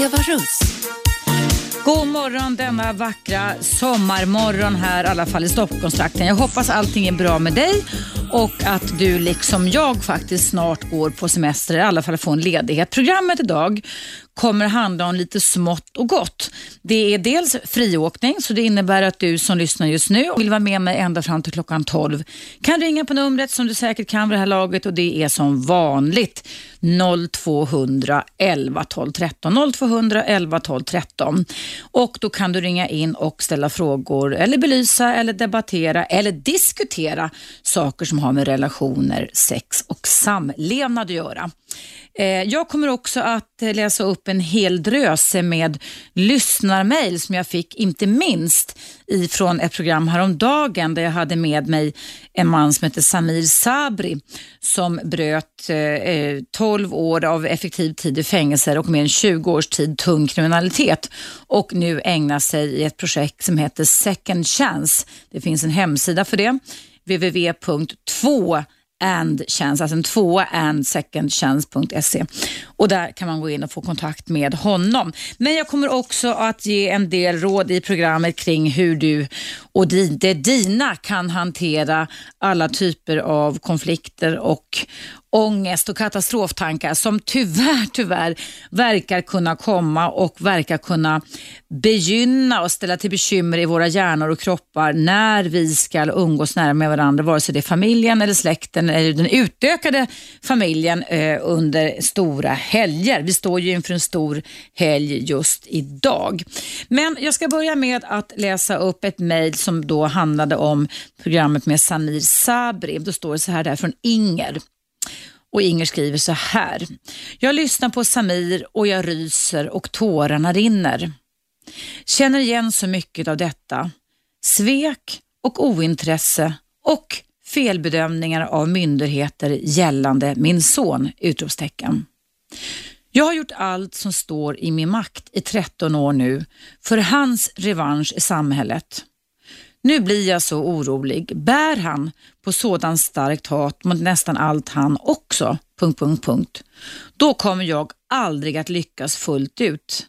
Eva Russ. God morgon denna vackra sommarmorgon här, i alla fall i Stockholmstrakten. Jag hoppas allting är bra med dig och att du liksom jag faktiskt snart går på semester, i alla fall får en ledighet. Programmet idag kommer handla om lite smått och gott. Det är dels friåkning, så det innebär att du som lyssnar just nu och vill vara med mig ända fram till klockan 12 kan ringa på numret som du säkert kan vid det här laget och det är som vanligt 0200 11 12 13. 0200 11 12 13. Och då kan du ringa in och ställa frågor eller belysa eller debattera eller diskutera saker som har med relationer, sex och samlevnad att göra. Eh, jag kommer också att eh, läsa upp en hel dröse med lyssnarmail som jag fick, inte minst ifrån ett program häromdagen där jag hade med mig en man som heter Samir Sabri som bröt eh, eh 12 år av effektiv tid i fängelser och mer än 20 års tid tung kriminalitet och nu ägnar sig i ett projekt som heter Second Chance. Det finns en hemsida för det, www.2 and chance, alltså en tvåa andsecondchance.se. Och där kan man gå in och få kontakt med honom. Men jag kommer också att ge en del råd i programmet kring hur du och det dina kan hantera alla typer av konflikter och ångest och katastroftankar som tyvärr, tyvärr verkar kunna komma och verkar kunna begynna och ställa till bekymmer i våra hjärnor och kroppar när vi ska umgås nära med varandra, vare sig det är familjen eller släkten eller den utökade familjen eh, under stora helger. Vi står ju inför en stor helg just idag. Men jag ska börja med att läsa upp ett mejl som då handlade om programmet med Samir Sabri. Då står det så här där från Inger. Och Inger skriver så här. Jag lyssnar på Samir och jag ryser och tårarna rinner. Känner igen så mycket av detta. Svek och ointresse och felbedömningar av myndigheter gällande min son! Utropstecken. Jag har gjort allt som står i min makt i 13 år nu för hans revansch i samhället. Nu blir jag så orolig. Bär han på sådant starkt hat mot nästan allt han också? Punkt, punkt, punkt. Då kommer jag aldrig att lyckas fullt ut.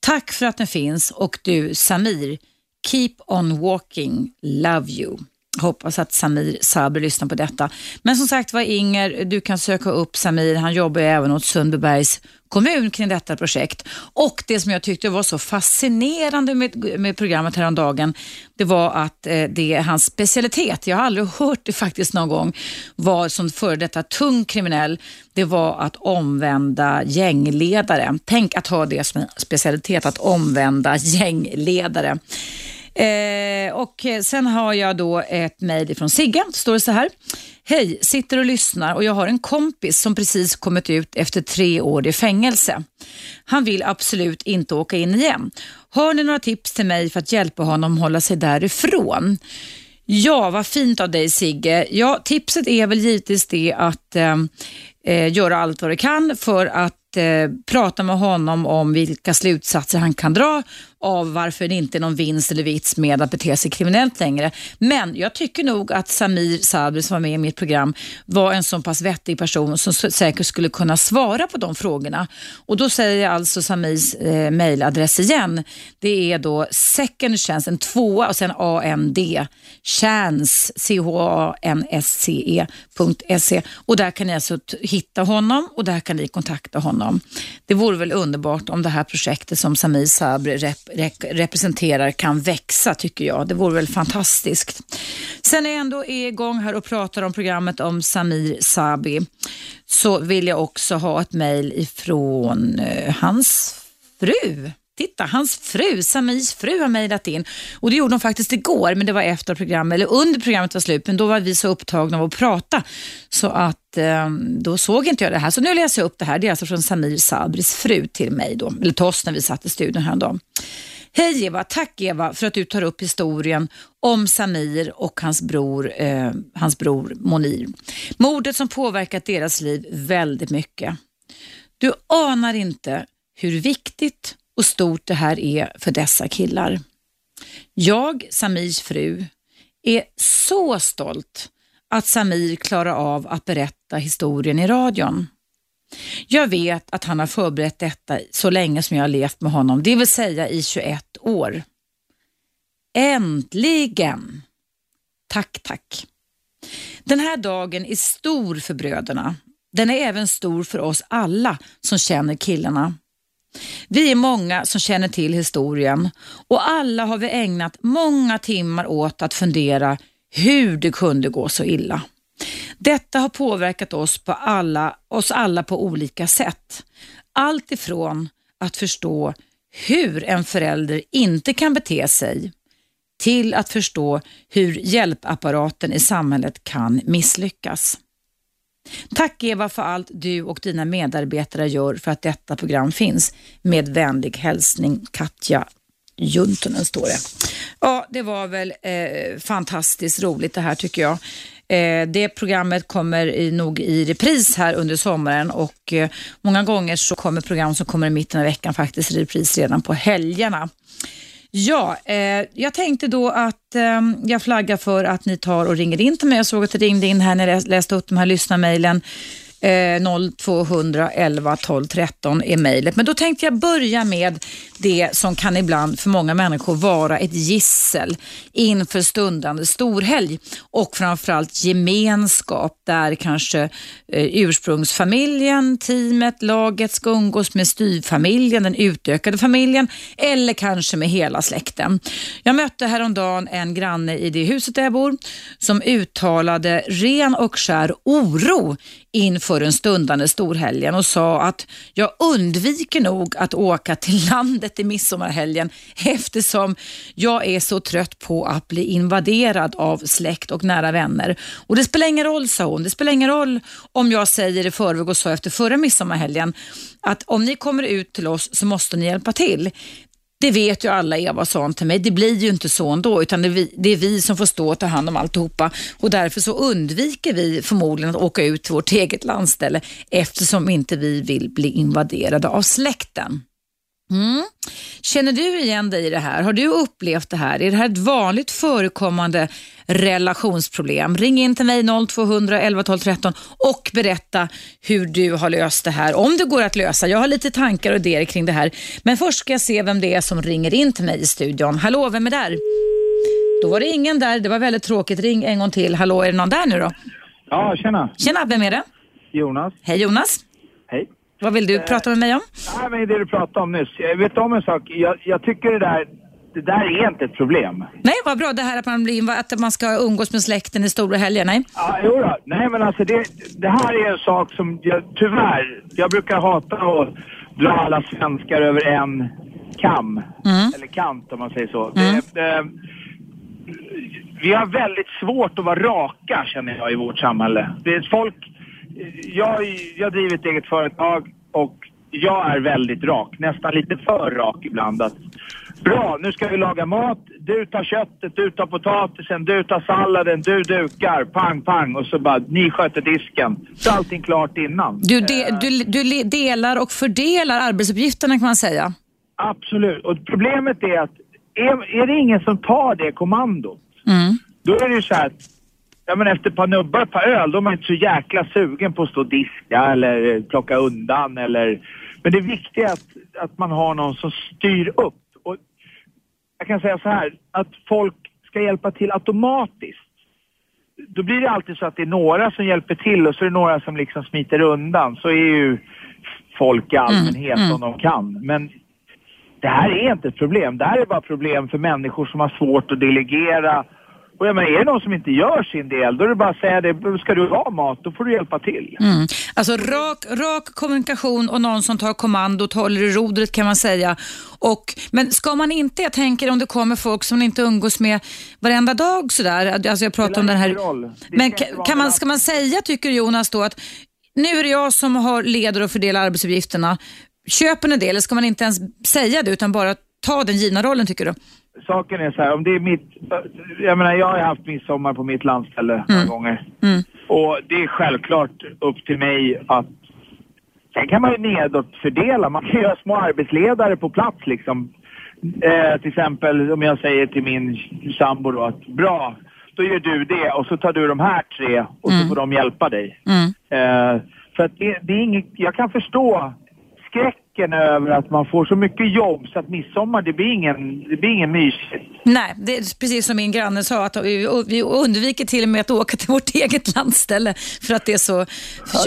Tack för att ni finns och du Samir, keep on walking, love you. Hoppas att Samir Sabri lyssnar på detta. Men som sagt var Inger, du kan söka upp Samir. Han jobbar även åt Sundbybergs kommun kring detta projekt. Och det som jag tyckte var så fascinerande med, med programmet häromdagen, det var att eh, det är hans specialitet, jag har aldrig hört det faktiskt någon gång, var som före detta tung kriminell, det var att omvända gängledare. Tänk att ha det som en specialitet, att omvända gängledare. Eh, och sen har jag då ett mejl från Sigge. Det står så här. Hej, sitter och lyssnar och jag har en kompis som precis kommit ut efter tre år i fängelse. Han vill absolut inte åka in igen. Har ni några tips till mig för att hjälpa honom hålla sig därifrån? Ja, vad fint av dig Sigge. Ja, tipset är väl givetvis det att eh, eh göra allt vad du kan för att eh, prata med honom om vilka slutsatser han kan dra av varför det inte är någon vinst eller vits med att bete sig kriminellt längre. Men jag tycker nog att Samir Sabri som var med i mitt program var en så pass vettig person som säkert skulle kunna svara på de frågorna. Och då säger jag alltså Samirs eh, mejladress igen. Det är då second chance, en tvåa och sen AND, chance, C-H-A-N-S-C-E.se och där kan ni alltså hitta honom och där kan ni kontakta honom. Det vore väl underbart om det här projektet som Samir Sabri representerar kan växa tycker jag. Det vore väl fantastiskt. Sen när jag ändå är igång här och pratar om programmet om Samir Sabi så vill jag också ha ett mejl ifrån eh, hans fru. Titta, hans fru, Samirs fru har mejlat in. Och det gjorde hon faktiskt igår, men det var efter programmet, eller under programmet var slut. Men då var vi så upptagna av att prata så att eh, då såg inte jag det här. Så nu läser jag upp det här. Det är alltså från Samir Sabris fru till mig då, eller till oss när vi satt i studion häromdagen. Hej Eva, tack Eva för att du tar upp historien om Samir och hans bror, eh, hans bror Monir. Mordet som påverkat deras liv väldigt mycket. Du anar inte hur viktigt och stort det här är för dessa killar. Jag, Samirs fru, är så stolt att Samir klarar av att berätta historien i radion. Jag vet att han har förberett detta så länge som jag har levt med honom, det vill säga i 21 år. Äntligen! Tack, tack. Den här dagen är stor för bröderna. Den är även stor för oss alla som känner killarna. Vi är många som känner till historien och alla har vi ägnat många timmar åt att fundera hur det kunde gå så illa. Detta har påverkat oss, på alla, oss alla på olika sätt. Allt ifrån att förstå hur en förälder inte kan bete sig till att förstå hur hjälpapparaten i samhället kan misslyckas. Tack Eva för allt du och dina medarbetare gör för att detta program finns. Med vänlig hälsning Katja Juntunen står det. Ja, det var väl eh, fantastiskt roligt det här tycker jag. Eh, det programmet kommer i, nog i repris här under sommaren och eh, många gånger så kommer program som kommer i mitten av veckan faktiskt i repris redan på helgerna. Ja, eh, jag tänkte då att eh, jag flaggar för att ni tar och ringer in till mig. Jag såg att det ringde in här när jag läste upp de här lyssnarmailen. Eh, 0200 11 12 13 är mejlet. Men då tänkte jag börja med det som kan ibland för många människor vara ett gissel inför stundande storhelg och framförallt gemenskap där kanske eh, ursprungsfamiljen, teamet, laget ska umgås med styvfamiljen, den utökade familjen eller kanske med hela släkten. Jag mötte häromdagen en granne i det huset där jag bor som uttalade ren och skär oro inför den stundande storhelgen och sa att jag undviker nog att åka till landet i midsommarhelgen eftersom jag är så trött på att bli invaderad av släkt och nära vänner. Och Det spelar ingen roll, sa hon, det spelar ingen roll om jag säger i förväg och sa efter förra midsommarhelgen att om ni kommer ut till oss så måste ni hjälpa till. Det vet ju alla Eva sa hon till mig. Det blir ju inte så ändå utan det är, vi, det är vi som får stå och ta hand om alltihopa och därför så undviker vi förmodligen att åka ut till vårt eget landställe eftersom inte vi vill bli invaderade av släkten. Mm. Känner du igen dig i det här? Har du upplevt det här? Är det här ett vanligt förekommande relationsproblem? Ring in till mig 0200 11 12 13 och berätta hur du har löst det här. Om det går att lösa. Jag har lite tankar och idéer kring det här. Men först ska jag se vem det är som ringer in till mig i studion. Hallå, vem är där? Då var det ingen där. Det var väldigt tråkigt. Ring en gång till. Hallå, är det någon där nu då? Ja, tjena. Tjena, vem är det? Jonas. Hej Jonas. Hej. Vad vill du prata med mig om? Nej, men det du pratade om nyss. Jag vet om en sak. Jag, jag tycker det där, det där är inte ett problem. Nej, vad bra. Det här att man, blir, att man ska umgås med släkten i stora helger. Nej. Ja, jo då. Nej, men alltså det, det här är en sak som jag, tyvärr, jag brukar hata att dra alla svenskar över en kam. Mm. Eller kant om man säger så. Mm. Det, det, vi har väldigt svårt att vara raka känner jag i vårt samhälle. Det är folk, jag, jag driver ett eget företag och jag är väldigt rak, nästan lite för rak ibland. Att, Bra, nu ska vi laga mat. Du tar köttet, du tar potatisen, du tar salladen, du dukar, pang, pang. Och så bara, ni sköter disken. Så allting klart innan. Du, de, du, du delar och fördelar arbetsuppgifterna kan man säga. Absolut. Och problemet är att är, är det ingen som tar det kommandot, Mm. då är det ju så här att Ja men efter ett par nubbar, ett par öl, då är man inte så jäkla sugen på att stå och diska eller eh, plocka undan eller... Men det viktiga är att, att man har någon som styr upp. Och jag kan säga så här, att folk ska hjälpa till automatiskt. Då blir det alltid så att det är några som hjälper till och så är det några som liksom smiter undan. Så är ju folk i allmänhet mm. om de kan. Men det här är inte ett problem. Det här är bara problem för människor som har svårt att delegera. Och jag menar, är det någon som inte gör sin del, då är det bara att säga det. Ska du ha mat, då får du hjälpa till. Mm. Alltså rak, rak kommunikation och någon som tar kommandot, håller i rodret kan man säga. Och, men ska man inte, jag tänker om det kommer folk som man inte umgås med varenda dag sådär. Alltså jag pratar om den här... Men kan man, ska man säga, tycker Jonas då, att nu är det jag som har leder och fördelar arbetsuppgifterna. Köper ni det eller ska man inte ens säga det utan bara ta den givna rollen tycker du? Saken är så här, om det är mitt... Jag menar, jag har ju haft midsommar på mitt landställe några gånger. Mm. Och det är självklart upp till mig att... Sen kan man ju nedåt fördela. Man kan göra små arbetsledare på plats liksom. Eh, till exempel om jag säger till min sambo då att bra, då gör du det och så tar du de här tre och så Mm. får de hjälpa dig. Mm. Eh, För att det, det är inget, jag kan förstå skräcken över att man får så mycket jobb så att midsommar, det blir ingen, det blir ingen mysigt. Nej, det är precis som min granne sa, att vi, vi undviker till och med att åka till vårt eget landställe för att det är så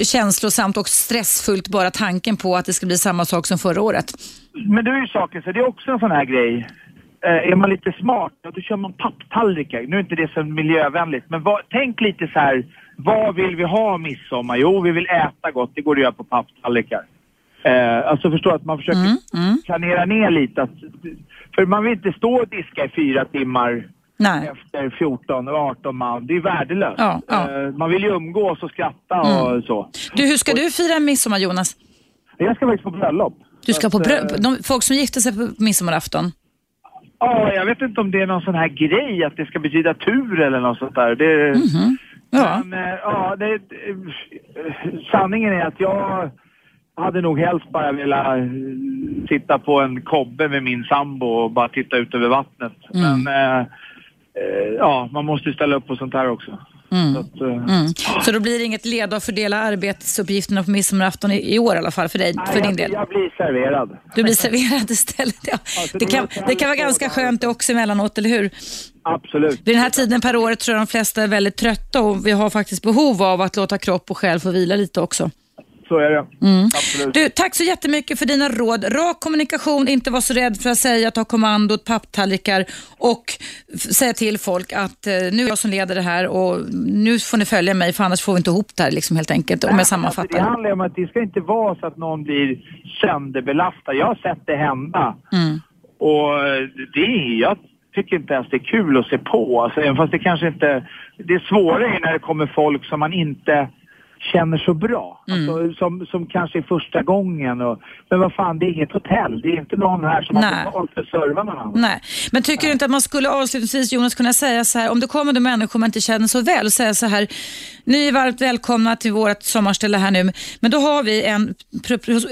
känslosamt och stressfullt bara tanken på att det ska bli samma sak som förra året. Men det är ju saken, så det är också en sån här grej. Eh, är man lite smart, då kör man papptallrikar. Nu är inte det så miljövänligt, men vad, tänk lite så här. Vad vill vi ha midsommar? Jo, vi vill äta gott. Det går att göra på papptallrikar. Eh, alltså förstå att man försöker Mm, mm. planera ner lite. Att, för man vill inte stå och diska i fyra timmar Nej. efter 14 och 18 man. Det är värdelöst. Ja, ja. Mm. Eh, man vill ju umgås och skratta och så. Du, hur ska du fira midsommar Jonas? Jag ska faktiskt på bröllop. Du ska Så på att, brö- eh, de, folk som gifter sig på midsommarafton. Ja, jag vet inte om det är någon sån här grej att det ska betyda tur eller något sånt där. Det, Mhm. Ja. Men eh, ja, det, eh, sanningen är att jag hade nog helst bara velat eh, sitta på en kobbe med min sambo och bara titta ut över vattnet. Mm. Men eh, eh, ja, man måste ju ställa upp på sånt här också. Mm. Så att, eh, Mm. Så då blir det inget led att fördela arbetsuppgifterna på midsommarafton i, i år i alla fall för dig, nej, för din jag, del? jag blir serverad. Du blir serverad istället. Ja. så Det, kan, det kan vara ganska skönt det också emellanåt, eller hur? Absolut. Vid den här tiden per året tror jag de flesta är väldigt trötta och vi har faktiskt behov av att låta kropp och själ få vila lite också. Så är det. Mm. Absolut. Du, tack så jättemycket för dina råd. Rak kommunikation, inte vara så rädd för att säga, ta kommandot, papptallrikar och säga till folk att eh, nu är jag som leder det här och nu får ni följa mig för annars får vi inte ihop det här liksom, helt enkelt, om jag Alltså, det sammanfattar. handlar ju om att det ska inte vara så att någon blir sönderbelastad. Jag har sett det hända. Mm. Och eh, det är, jag tycker inte ens det är kul att se på. Alltså, även fast det kanske inte... Det svåra är när det kommer folk som man inte känner så bra. Mm. Alltså, som, som kanske är första gången. Och, men vad fan, det är inget hotell. Det är inte någon här som Nej. har betalt för att serva någon annan. Nej, men tycker du inte att man skulle avslutningsvis Jonas kunna säga så här, om det kommer då människor man inte känner så väl och säga så här, ni är varmt välkomna till vårt sommarställe här nu, men då har vi en,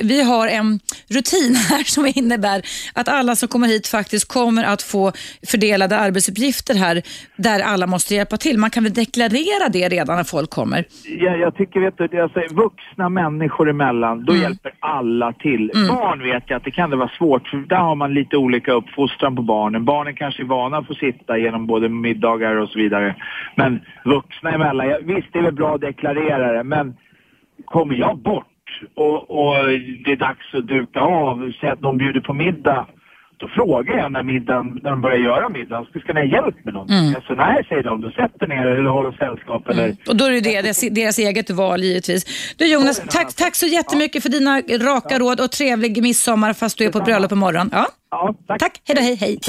vi har en rutin här som innebär att alla som kommer hit faktiskt kommer att få fördelade arbetsuppgifter här där alla måste hjälpa till. Man kan väl deklarera det redan när folk kommer? Jag, jag tycker, vet du, säger, vuxna människor emellan, då hjälper alla till. Barn vet jag att det kan det vara svårt, för där har man lite olika uppfostran på barnen. Barnen kanske är vana att få sitta genom både middagar och så vidare. Men vuxna emellan, jag, visst det är väl bra att deklarera det, men kommer jag bort och, och det är dags att duka av, säg att de bjuder på middag, då frågar jag när, middagen, när de börjar göra middagen, ska, ska ni ha hjälp med någonting? Mm. Alltså, nej, säger de, då sätter ner er eller håller sällskap eller Och då är det deras, deras eget val givetvis. Du Jonas, tack, tack så jättemycket för dina raka råd och trevlig midsommar fast du är på bröllop imorgon. Ja. Ja, tack. Tack, hej då, hej, hej.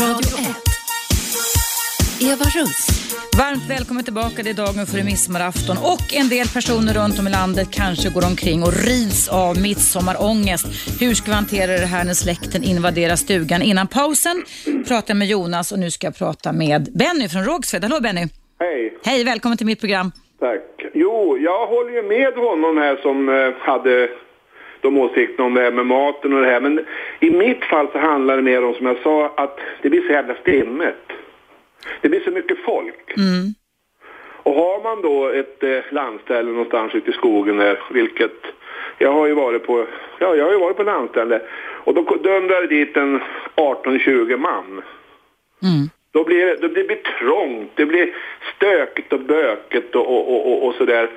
Radio 1. Eva Russ. Varmt välkommen tillbaka. Det är dagen för midsommarafton och en del personer runt om i landet kanske går omkring och rids av midsommarångest. Hur ska vi hantera det här när släkten invaderar stugan? Innan pausen pratade jag med Jonas och nu ska jag prata med Benny från Rågsved. Hallå Benny! Hej, Hej, välkommen till mitt program. tack. Jo, jag håller ju med honom här som eh, hade de åsikterna om det här med maten och det här. Men i mitt fall så handlar det mer om, som jag sa, att det blir så jävla stimmet. Det blir så mycket folk. Och har man då ett eh, landställe någonstans ute i skogen där, vilket jag har ju varit på, ja jag har ju varit på landställe. Och då dundrar det dit en 18-20 man. Då blir det, då blir det trångt, det blir stökigt och bökigt och, och, och, och, och sådär.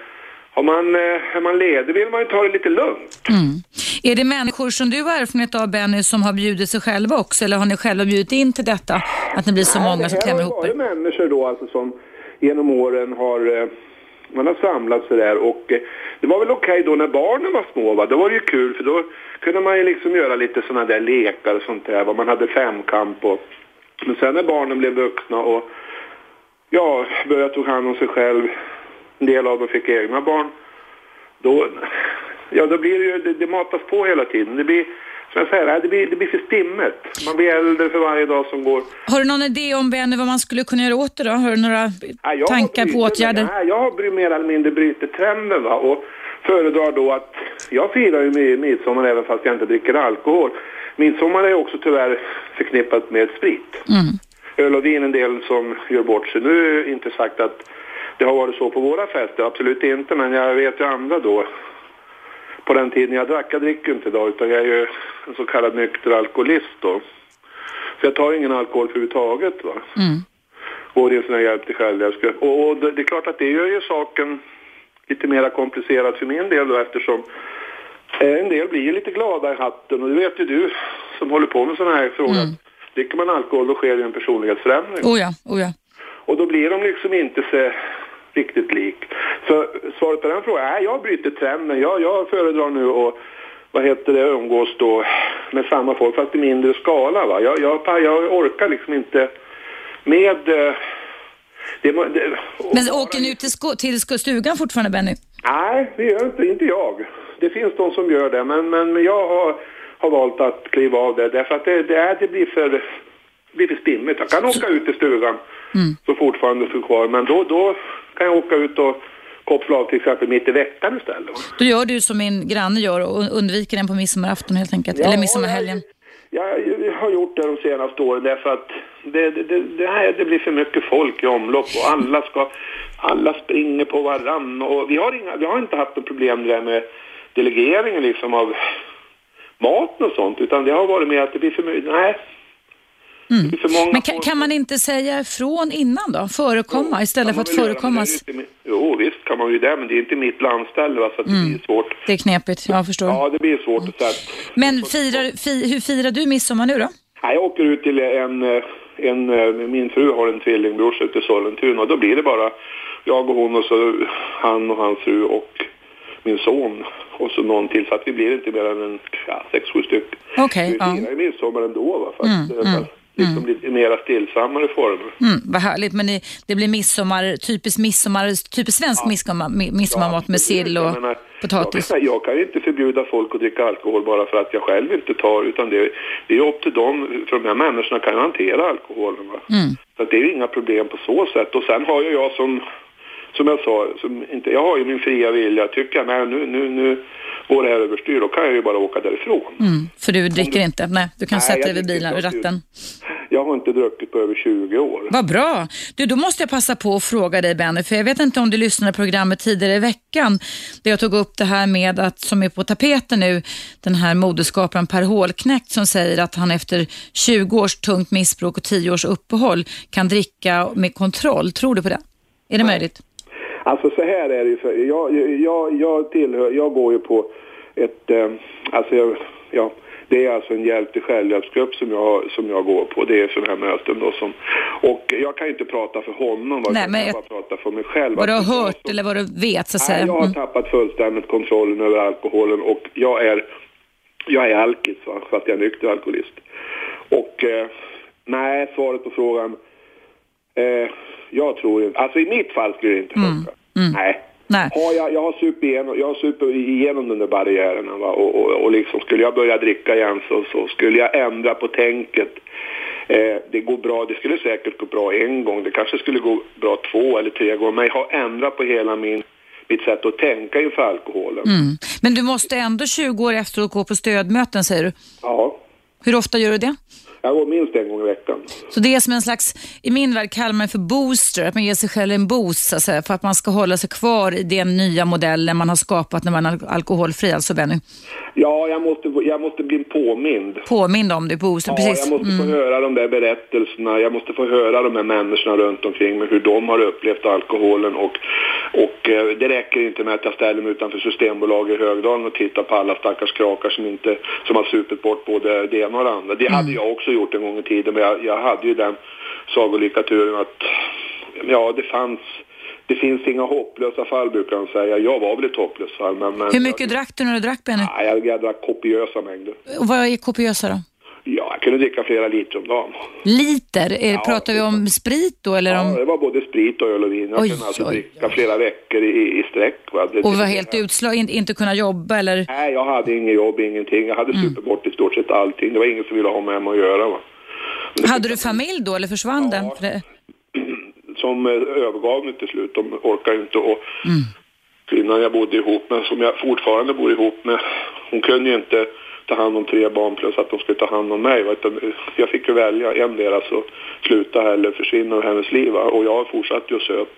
Har man, eh, är man ledig vill man ju ta det lite lugnt. Är det människor som du har erfarenhet av Benny som har bjudit sig själva också eller har ni själva bjudit in till detta? Att det blir så många som det här klämmer ihop er? varit människor då alltså som genom åren har, eh, man har samlats sådär och eh, det var väl okej då när barnen var små va, då var det ju kul för då kunde man ju liksom göra lite sådana där lekar och sånt där, va? man hade femkamp och men sen när barnen blev vuxna och ja, började ta hand om sig själv, en del av dem fick egna barn, då, ja då blir det ju, det, det matas på hela tiden. Det blir, som jag säger, det blir, det blir för stimmet. Man blir äldre för varje dag som går. Har du någon idé om Benny vad man skulle kunna göra åt det då? Har du några Ja, tankar har på åtgärder? Nej, jag har mer eller mindre brutit trenden va, och föredrar då att jag firar ju mi- midsommar även fast jag inte dricker alkohol. Midsommar är också tyvärr förknippat med sprit. öl och vin en del som gör bort sig. Nu är inte sagt att det har varit så på våra fester, absolut inte, men jag vet ju andra då. På den tiden jag drack, jag dricker inte idag utan jag är ju en så kallad nykter alkoholist då. Så jag tar ingen alkohol överhuvudtaget va. Mm. Och det är en sån här hjälp till självhjälpsgrupp. Och, och det, det är klart att det gör ju saken lite mer komplicerad för min del då eftersom eh, en del blir ju lite glada i hatten och det vet ju du som håller på med sådana här frågor. Mm. Dricker man alkohol då sker ju en personlighetsförändring. Oh ja, oh ja. Och då blir de liksom inte så riktigt lik. Så svaret på den frågan är jag bryter trenden. Jag, jag föredrar nu att vad heter det, umgås då med samma folk fast i mindre skala. Va? Jag, jag, jag orkar liksom inte med... eh, Det, det, Men åker ni ut till, till stugan fortfarande Benny? Nej, det gör inte, inte jag. Det finns de som gör det, men, men, men jag har, har valt att kliva av det därför att det, det, är, det blir för för stimmigt. Jag kan åka ut i stugan så fortfarande står kvar, men då, då kan jag åka ut och koppla av till exempel mitt i veckan istället. Då gör du som min granne gör och undviker den på midsommarafton helt enkelt. Eller midsommarhelgen. Jag, jag, jag har gjort det de senaste åren därför att det, det, det, det, här, det blir för mycket folk i omlopp och alla ska, alla springer på varann och vi har, inga, vi har inte haft något problem där med delegeringen liksom av maten och sånt utan det har varit med att det blir för mycket, nej. Det blir för många Mm. Men kan, kan man inte säga ifrån innan då? Förekomma istället för att förekommas? inte Jo, visst kan man ju det, men det är inte mitt landställe va, så att det Mm. blir svårt. Det är knepigt, jag förstår. Ja, det blir svårt att säga att Men firar, fi, hur firar du midsommar nu då? Nej, jag åker ut till en, en, min fru har en tvillingbrorsa ute i Sollentuna och då blir det bara jag och hon och så han och hans fru och min son och så någon till så att vi blir inte mer än en, ja, sex, sju stycken. Okej, vi ja. firar ju midsommar ändå va, fast, mm, fast liksom lite mera stillsammare former. Mm, vad härligt, men ni, det blir midsommar, typiskt midsommar, typiskt svensk midsommar, mi- midsommarmat med sill och menar, potatis. Jag, jag kan inte förbjuda folk att dricka alkohol bara för att jag själv inte tar utan det, det är upp till dem, för de här människorna kan hantera alkoholen. Va? Mm. Så det är ju inga problem på så sätt. Och sen har ju jag som, som jag sa, som inte, jag har ju min fria vilja. Tycker jag, nej nu, nu, nu går det här överstyr, då kan jag ju bara åka därifrån. Mm, för du dricker inte? Nej, du kan Nej, sätta dig vid bilen, inte. ratten. Jag har inte druckit på över 20 år. Vad bra. Du, då måste jag passa på att fråga dig Benny, för jag vet inte om du lyssnade på programmet tidigare i veckan, där jag tog upp det här med att, som är på tapeten nu, den här modeskaparen Per Hålknekt som säger att han efter 20 års tungt missbruk och 10 års uppehåll kan dricka med kontroll. Tror du på det? Är det möjligt? Alltså så här är det ju. För jag, jag, jag tillhör, jag går ju på ett, eh, alltså jag, ja, det är alltså en hjälp till självhjälpsgrupp som jag, som jag går på. Det är sådana här möten då som, och jag kan ju inte prata för honom, Nej, jag men kan jag- bara prata för mig själv. Vad du har Alltså, hört eller vad du vet så att Nej, säga. jag har Mm. tappat fullständigt kontrollen över alkoholen och jag är, jag är alkis va, fast jag är nykter alkoholist. Och eh, nej, svaret på frågan, eh, jag tror inte, alltså i mitt fall skulle det inte funka. Nej. Mm. Nej. Har jag, jag har supit igenom, jag har supit igenom den där barriären va? Och, och, och liksom skulle jag börja dricka igen så, så skulle jag ändra på tänket. Eh, det går bra, det skulle säkert gå bra en gång, det kanske skulle gå bra två eller tre gånger, men jag har ändrat på hela min, mitt sätt att tänka inför alkoholen. Mm. Men du måste ändå 20 år efteråt gå på stödmöten säger du. Ja, Hur ofta gör du det? Jag går minst en gång i veckan. Så det är som en slags, i min värld kallar man det för booster, att man ger sig själv en boost att säga, för att man ska hålla sig kvar i den nya modellen man har skapat när man är alkoholfri, alltså Benny. Ja, jag måste, jag måste bli påmind. Påminn om det, booster, Ja, precis. jag måste få Mm. höra de där berättelserna, jag måste få höra de här människorna runt omkring mig, hur de har upplevt alkoholen och, och eh, det räcker inte med att jag ställer mig utanför Systembolaget i Högdalen och tittar på alla stackars krakar som inte, som har supit bort både det ena och det andra. Det Mm. hade jag också gjort en gång i tiden, men jag, jag hade ju den sagolika turen att, ja det fanns, det finns inga hopplösa fall brukar de säga. Jag var väl ett hopplöst fall, men... men Hur mycket drack du när du drack Benny? Ja, jag, jag drack kopiösa mängder. Och vad är kopiösa då? Ja, kunde dricka flera liter om dagen. Liter? Är, Ja, pratar vi om sprit då eller Ja, om... det var både sprit och öl och vin. Jag Oj, kunde alltså oj, dricka flera veckor i, i sträck. Va? Och var helt utslag, inte, kunna jobba eller? Nej, jag hade inget jobb, ingenting. Jag Mm. hade supit bort i stort sett allting. Det var ingen som ville ha med mig att göra. Va? Hade du familj då eller försvann den? För det... Som eh, övergav mig till slut. De orkar ju inte. Och Mm. kvinnan jag bodde ihop med, som jag fortfarande bor ihop med, hon kunde ju inte ta hand om tre barn plus att de skulle ta hand om mig. Va? Jag fick ju välja en deras och sluta eller försvinna ur hennes liv. Va? Och jag fortsatte ju att söp.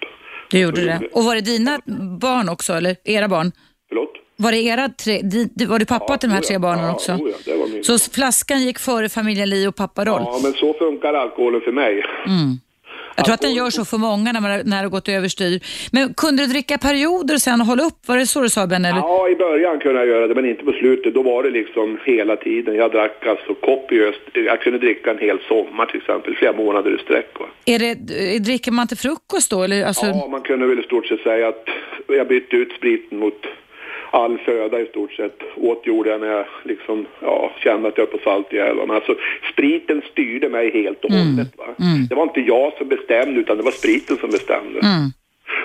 Du gjorde det. Och var det dina barn också, eller era barn? Förlåt? Var det, era tre, var du pappa Ja, till de här tre barnen Ja, också? ja, det var min. Så flaskan gick före familjen Li och papparoll? Ja, men så funkar alkoholen för mig. Jag tror att den gör så för många när man när det har gått överstyr. Men kunde du dricka perioder och sen hålla upp? Var det så du sa Ben? Eller? Ja, i början kunde jag göra det, men inte på slutet. Då var det liksom hela tiden. Jag drack alltså kopiöst. Jag kunde dricka en hel sommar till exempel, flera månader i sträck. Va? Är det, dricker man till frukost då? Eller, alltså, Ja, man kunde väl i stort sett säga att jag bytte ut spriten mot all föda i stort sett. Åt gjorde jag när jag liksom, ja, kände att jag på salt ihjäl. Men alltså, spriten styrde mig helt och hållet. Va? Det var inte jag som bestämde, utan det var spriten som bestämde.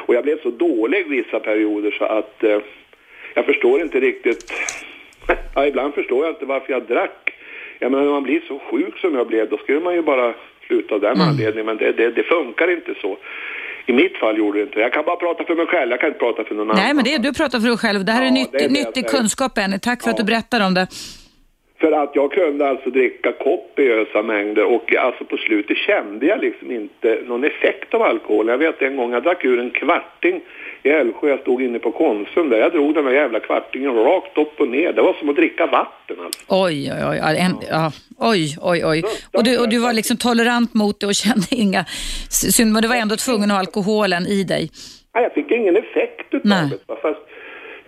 Och jag blev så dålig vissa perioder så att eh, jag förstår inte riktigt. Ja, ibland förstår jag inte varför jag drack. Jag menar, när man blir så sjuk som jag blev, då skulle man ju bara sluta av den anledningen. Men det, det, det funkar inte så. I mitt fall gjorde det inte. Jag kan bara prata för mig själv, jag kan inte prata för någon annan. Nej, men det är, du pratar för dig själv. Det här är Ja, nytt, det är nyttig kunskap, Benny. Tack för att Ja. du berättar om det. För att jag kunde alltså dricka kopiösa mängder och alltså på slutet kände jag liksom inte någon effekt av alkohol. Jag vet en gång jag drack ur en kvarting i Älvsjö, jag stod inne på Konsum där. Jag drog den där jävla kvartingen rakt upp och ner. Det var som att dricka vatten alltså. Oj, oj, oj. En, ja, oj, oj, oj. Och du, och du var liksom tolerant mot det och kände inga synd, men du var ändå tvungen att ha alkoholen i dig. Nej, jag fick ingen effekt utav Nej. det. Fast,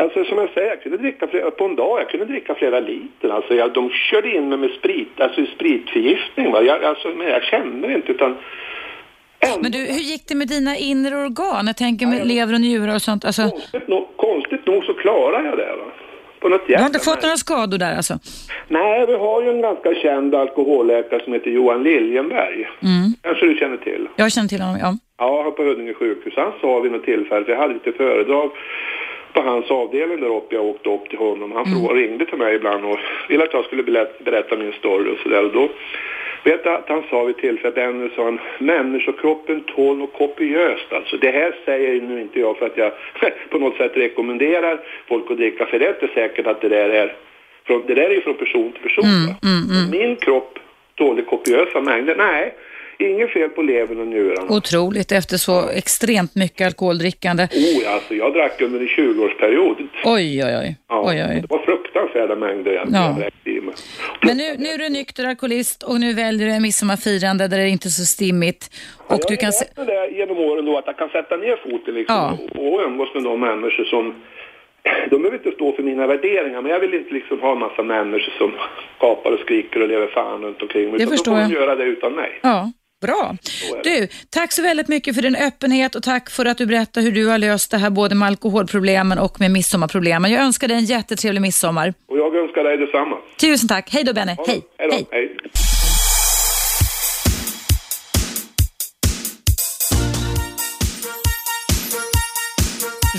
alltså som jag säger, jag kunde dricka flera, på en dag, jag kunde dricka flera liter. Alltså jag, de körde in mig med sprit, alltså spritförgiftning. Va? Jag, alltså, men jag kände inte utan... Ändå, Men du, hur gick det med dina inre organ? Jag tänker med lever och njurar och sånt. Alltså, konstigt, nog, konstigt nog så klarar jag det. Va? På något du har inte fått några skador där alltså? Nej, vi har ju en ganska känd alkoholläkare som heter Johan Liljenberg. Mm. Kanske du känner till? Jag känner till honom, ja. Ja, på Huddinge sjukhus. Han sa vid något tillfälle, jag hade lite föredrag på hans avdelning där uppe. Jag åkte upp till honom. Han mm. ringde till mig ibland och ville att jag skulle berätta, min story och sådär. Och då vet jag att han sa vid tillfället, Benny sa han, människokroppen tål något kopiöst alltså. Det här säger nu inte jag för att jag på något sätt rekommenderar folk att dricka, för det är inte säkert att det där är från, det där är ju från person till person. va? Min kropp tål kopiösa mängder. Nej, inget fel på levern och njurarna. Otroligt efter så extremt mycket alkoholdrickande. Oh, alltså jag drack under en 20-årsperiod. Oj, oj, oj. Ja, oj, oj. Det var fruktansvärda mängder jag, Ja. jag drack i mig. Men nu, nu är du nykter alkoholist och nu väljer du en midsommarfirande där det inte är så stimmigt. Och du jag kan har lärt mig det genom åren då att jag kan sätta ner foten liksom Ja. och, umgås med de människor som de behöver inte stå för mina värderingar, men jag vill inte liksom ha en massa människor som gapar och skriker och lever fan runt omkring mig. Det utan förstår då får de jag. göra det utan mig. Ja, bra. Du, tack så väldigt mycket för din öppenhet och tack för att du berättar hur du har löst det här både med alkoholproblemen och med midsommarproblemen. Jag önskar dig en jättetrevlig midsommar. Och jag önskar dig detsamma. Tusen tack. Hej då Benny. Hej. Hej då. Hej. Hej.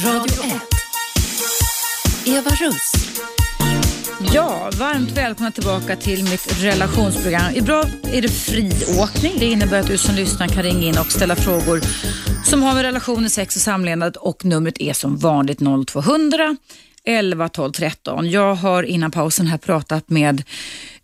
Radio 1. Eva Russ. Ja, varmt välkomna tillbaka till mitt relationsprogram. Idag är det friåkning. Det innebär att du som lyssnar kan ringa in och ställa frågor som har med relationer, sex och samlevnad och numret är som vanligt 0200 11 12 13. Jag har innan pausen här pratat med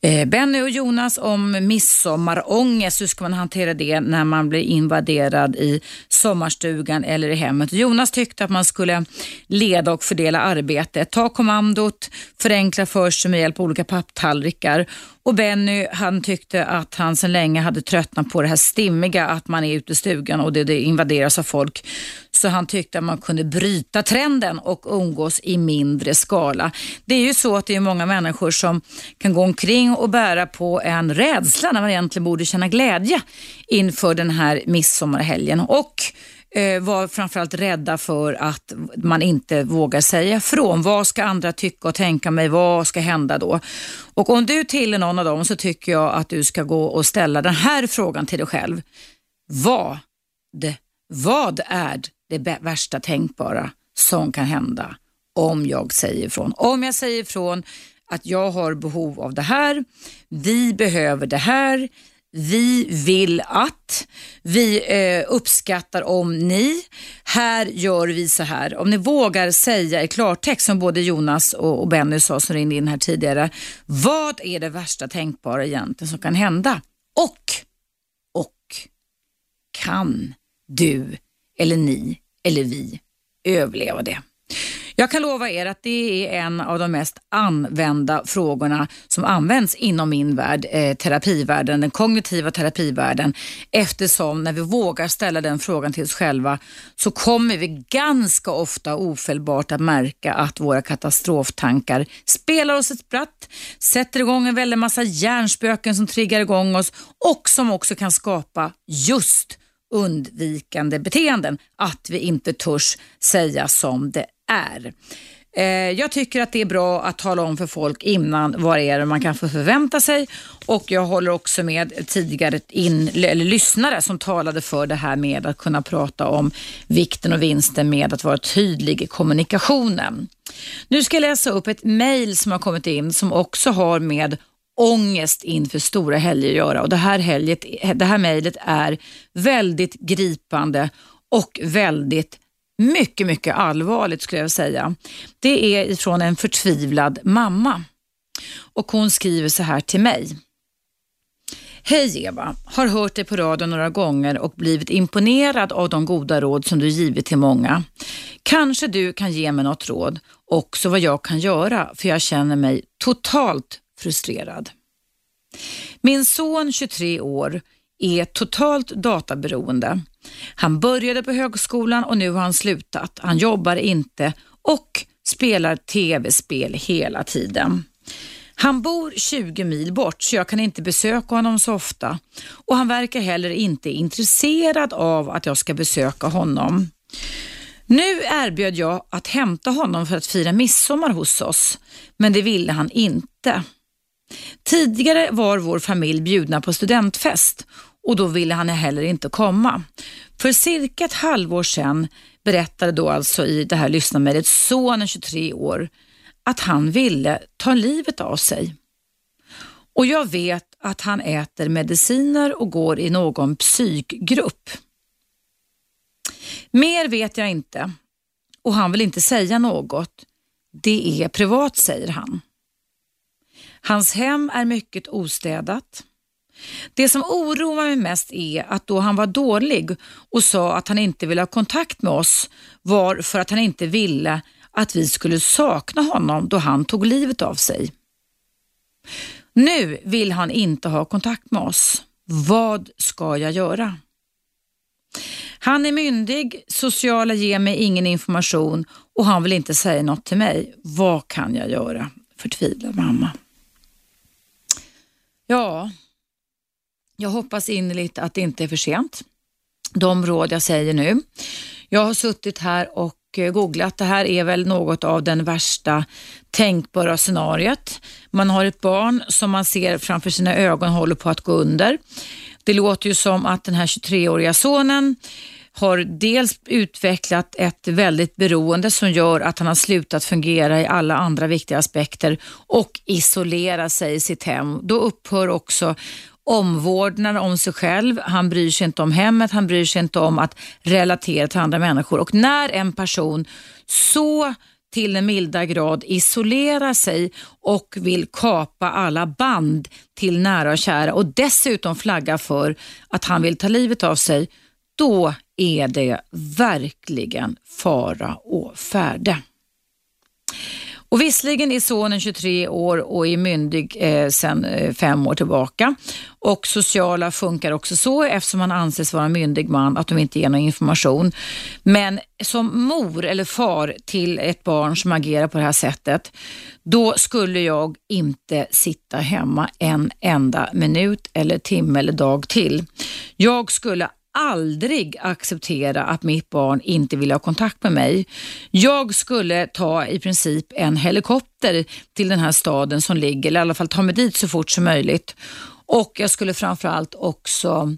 Eh, Benny och Jonas om midsommarångest. Hur ska man hantera det när man blir invaderad i sommarstugan eller i hemmet? Jonas tyckte att man skulle leda och fördela arbetet, ta kommandot, förenkla för sig med hjälp av olika papptallrikar. Och Benny han tyckte att han sedan länge hade tröttnat på det här stimmiga, att man är ute i stugan och det, det invaderas av folk. Så han tyckte att man kunde bryta trenden och umgås i mindre skala. Det är ju så att det är många människor som kan gå omkring och bära på en rädsla när man egentligen borde känna glädje inför den här midsommarhelgen. Och eh, var framförallt rädda för att man inte vågar säga ifrån. Vad ska andra tycka och tänka mig? Vad ska hända då? Och om du tillhör någon av dem så tycker jag att du ska gå och ställa den här frågan till dig själv. Vad, vad är det värsta tänkbara som kan hända om jag säger ifrån? Om jag säger ifrån att jag har behov av det här, vi behöver det här, vi vill att, vi eh, uppskattar om ni, här gör vi så här. Om ni vågar säga i klartext som både Jonas och, och Benny sa som ringde in här tidigare, vad är det värsta tänkbara egentligen som kan hända? Och, och kan du eller ni eller vi överleva det? Jag kan lova er att det är en av de mest använda frågorna som används inom min värld, eh, terapivärlden, den kognitiva terapivärlden. Eftersom när vi vågar ställa den frågan till oss själva så kommer vi ganska ofta ofelbart att märka att våra katastroftankar spelar oss ett spratt, sätter igång en väldig massa hjärnspöken som triggar igång oss och som också kan skapa just undvikande beteenden. Att vi inte törs säga som det är. Eh, jag tycker att det är bra att tala om för folk innan vad det är man kan förvänta sig och jag håller också med tidigare in, eller lyssnare som talade för det här med att kunna prata om vikten och vinsten med att vara tydlig i kommunikationen. Nu ska jag läsa upp ett mejl som har kommit in som också har med ångest inför stora helger att göra och det här, helget, det här mejlet är väldigt gripande och väldigt mycket, mycket allvarligt skulle jag säga. Det är ifrån en förtvivlad mamma och hon skriver så här till mig. Hej Eva, har hört dig på radion några gånger och blivit imponerad av de goda råd som du givit till många. Kanske du kan ge mig något råd, också vad jag kan göra, för jag känner mig totalt frustrerad. Min son 23 år är totalt databeroende. Han började på högskolan och nu har han slutat. Han jobbar inte och spelar tv-spel hela tiden. Han bor 20 mil bort så jag kan inte besöka honom så ofta och han verkar heller inte intresserad av att jag ska besöka honom. Nu erbjöd jag att hämta honom för att fira midsommar hos oss, men det ville han inte. Tidigare var vår familj bjudna på studentfest och då ville han heller inte komma. För cirka ett halvår sedan berättade då alltså i det här lyssnarmejlet sonen 23 år att han ville ta livet av sig. Och jag vet att han äter mediciner och går i någon psykgrupp. Mer vet jag inte och han vill inte säga något. Det är privat, säger han. Hans hem är mycket ostädat. Det som oroar mig mest är att då han var dålig och sa att han inte ville ha kontakt med oss var för att han inte ville att vi skulle sakna honom då han tog livet av sig. Nu vill han inte ha kontakt med oss. Vad ska jag göra? Han är myndig, sociala ger mig ingen information och han vill inte säga något till mig. Vad kan jag göra? Förtvivlad mamma. Ja, jag hoppas innerligt att det inte är för sent. De råd jag säger nu. Jag har suttit här och eh, googlat. Det här är väl något av den värsta tänkbara scenariot. Man har ett barn som man ser framför sina ögon håller på att gå under. Det låter ju som att den här 23-åriga sonen har dels utvecklat ett väldigt beroende som gör att han har slutat fungera i alla andra viktiga aspekter och isolera sig i sitt hem. Då upphör också omvårdnad om sig själv, han bryr sig inte om hemmet, han bryr sig inte om att relatera till andra människor. Och när en person så till en milda grad isolerar sig och vill kapa alla band till nära och kära och dessutom flagga för att han vill ta livet av sig, då är det verkligen fara och färde. Och Visserligen är sonen 23 år och är myndig eh, sedan eh, fem år tillbaka. Och sociala funkar också så eftersom han anses vara en myndig man att de inte ger någon information. Men som mor eller far till ett barn som agerar på det här sättet, då skulle jag inte sitta hemma en enda minut eller timme eller dag till. Jag skulle aldrig acceptera att mitt barn inte vill ha kontakt med mig. Jag skulle ta i princip en helikopter till den här staden som ligger, eller i alla fall ta mig dit så fort som möjligt. Och jag skulle framförallt också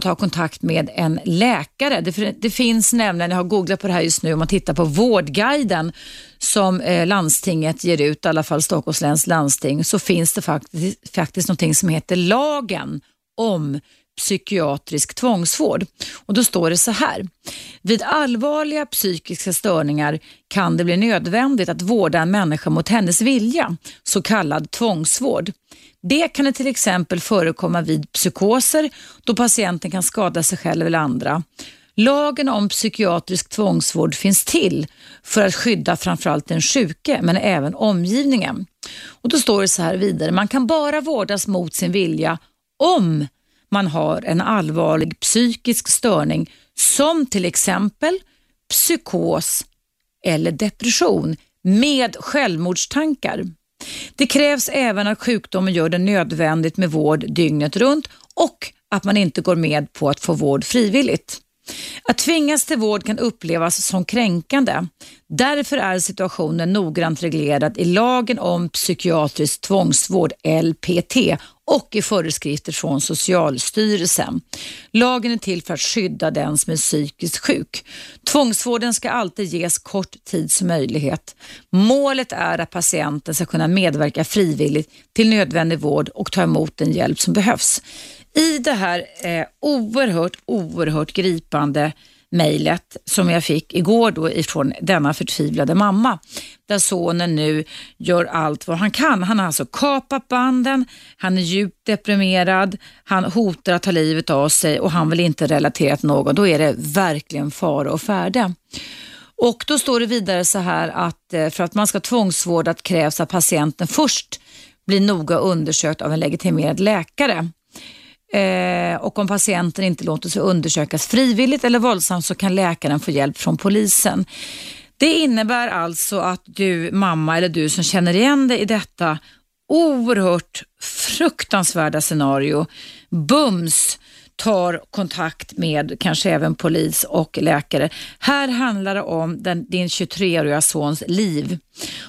ta kontakt med en läkare. Det, det, finns nämligen, jag har googlat på det här just nu, om man tittar på Vårdguiden som eh, landstinget ger ut, i alla fall Stockholms läns landsting, så finns det faktiskt, faktiskt någonting som heter lagen om psykiatrisk tvångsvård. Och då står det så här. Vid allvarliga psykiska störningar kan det bli nödvändigt att vårda en människa mot hennes vilja, så kallad tvångsvård. Det kan det till exempel förekomma vid psykoser då patienten kan skada sig själv eller andra. Lagen om psykiatrisk tvångsvård finns till för att skydda framförallt den sjuke men även omgivningen. Och Då står det så här vidare, man kan bara vårdas mot sin vilja om man har en allvarlig psykisk störning som till exempel psykos eller depression med självmordstankar. Det krävs även att sjukdomen gör det nödvändigt med vård dygnet runt och att man inte går med på att få vård frivilligt. Att tvingas till vård kan upplevas som kränkande. Därför är situationen noggrant reglerad i lagen om psykiatrisk tvångsvård, LPT, och i föreskrifter från Socialstyrelsen. Lagen är till för att skydda den som är psykiskt sjuk. Tvångsvården ska alltid ges kort tids möjlighet. Målet är att patienten ska kunna medverka frivilligt till nödvändig vård och ta emot den hjälp som behövs. I det här eh, oerhört, oerhört gripande mejlet som jag fick igår då ifrån denna förtvivlade mamma. Där sonen nu gör allt vad han kan. Han har alltså kapat banden, han är djupt deprimerad, han hotar att ta livet av sig och han vill inte relatera till någon. Då är det verkligen fara och färde. Och då står det vidare så här att eh, för att man ska tvångsvårda krävs att patienten först blir noga undersökt av en legitimerad läkare. Eh, och om patienten inte låter sig undersökas frivilligt eller våldsamt så kan läkaren få hjälp från polisen. Det innebär alltså att du mamma eller du som känner igen dig i detta oerhört fruktansvärda scenario bums tar kontakt med kanske även polis och läkare. Här handlar det om den, din 23-åriga sons liv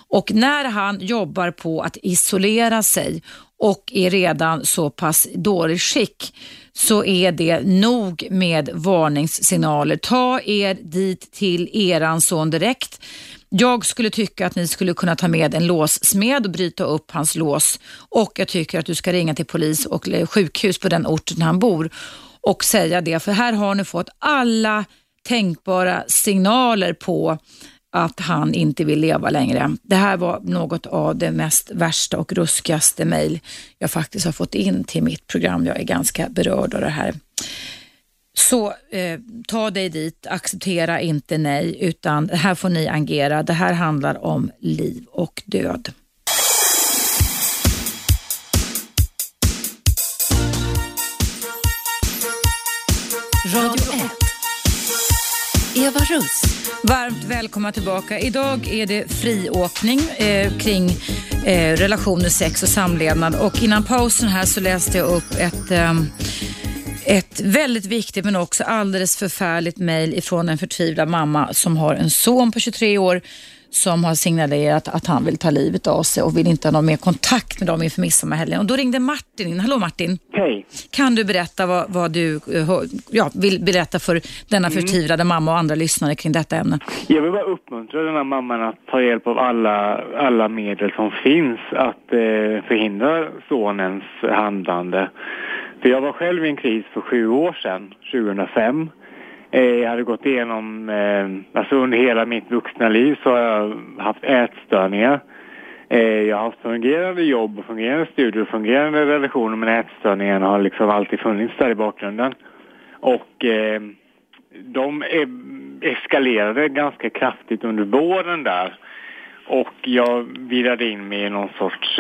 och när han jobbar på att isolera sig och är redan så pass dålig skick så är det nog med varningssignaler. Ta er dit till eran son direkt. Jag skulle tycka att ni skulle kunna ta med en låssmed och bryta upp hans lås och jag tycker att du ska ringa till polis och eh, sjukhus på den orten han bor och säga det. För här har ni fått alla tänkbara signaler på att han inte vill leva längre. Det här var något av det mest värsta och ruskigaste mejl jag faktiskt har fått in till mitt program. Jag är ganska berörd av det här. Så eh, ta dig dit, acceptera inte nej, utan här får ni agera. Det här handlar om liv och död. Radio 1. Eva Russ. Varmt välkomna tillbaka. Idag är det friåkning eh, kring eh, relationer, sex och samlevnad. Och innan pausen här så läste jag upp ett eh, ett väldigt viktigt men också alldeles förfärligt mejl ifrån en förtvivlad mamma som har en son på 23 år som har signalerat att han vill ta livet av sig och vill inte ha någon mer kontakt med dem inför midsommarhelgen. Och då ringde Martin in. Hallå Martin! Hej! Kan du berätta vad, vad du eh, ja, vill berätta för denna mm. förtvivlade mamma och andra lyssnare kring detta ämne? Jag vill bara uppmuntra den här mamman att ta hjälp av alla, alla medel som finns att eh, förhindra sonens handlande. För jag var själv i en kris för sju år sedan, 2005 Eh, jag hade gått igenom, eh, alltså under hela mitt vuxna liv så har jag haft ätstörningar. Eh, jag har haft fungerande jobb, fungerande studier, fungerande relationer men ätstörningarna har liksom alltid funnits där i bakgrunden. Och de eskalerade ganska kraftigt under våren där. Och jag virade in mig i någon sorts,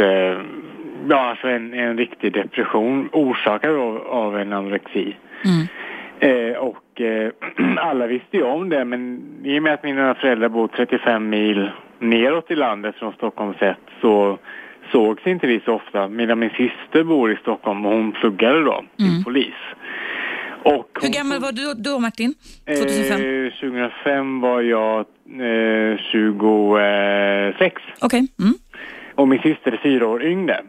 ja alltså en, en riktig depression orsakad av, av en anorexi. Mm. Eh, och eh, alla visste ju om det men i och med att mina föräldrar bor 35 mil neråt i landet från Stockholm sett så sågs inte vi så ofta. Medan min syster bor i Stockholm och hon pluggade då till mm. polis. Och Hur gammal var du då Martin? 2005? Eh, 2005 var jag eh, 26. Okej. Okay. Mm. Och min syster är fyra år yngre.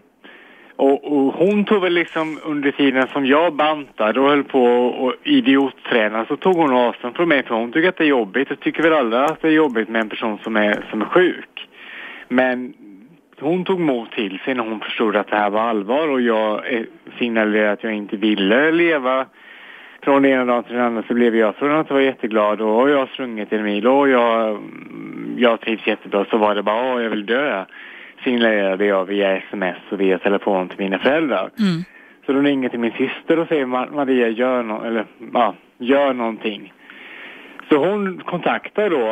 Och, och, hon tog väl liksom under tiden som jag bantade och höll på och idiotträna så tog hon avstånd från mig för hon tycker att det är jobbigt. Och tycker väl alla att det är jobbigt med en person som är, som är sjuk. Men hon tog mod till sig när hon förstod att det här var allvar och jag eh, signalerade att jag inte ville leva. Från den ena dagen till den andra så blev jag från att vara jätteglad och jag har sprungit en mil och jag, mm, jag trivs jättebra. Så var det bara åh jag vill dö signalerade jag via sms och via telefon till mina föräldrar. Mm. Så de ringer till min syster och säger "Ma- Maria gör, no eller, ja, gör någonting. Så hon kontaktar då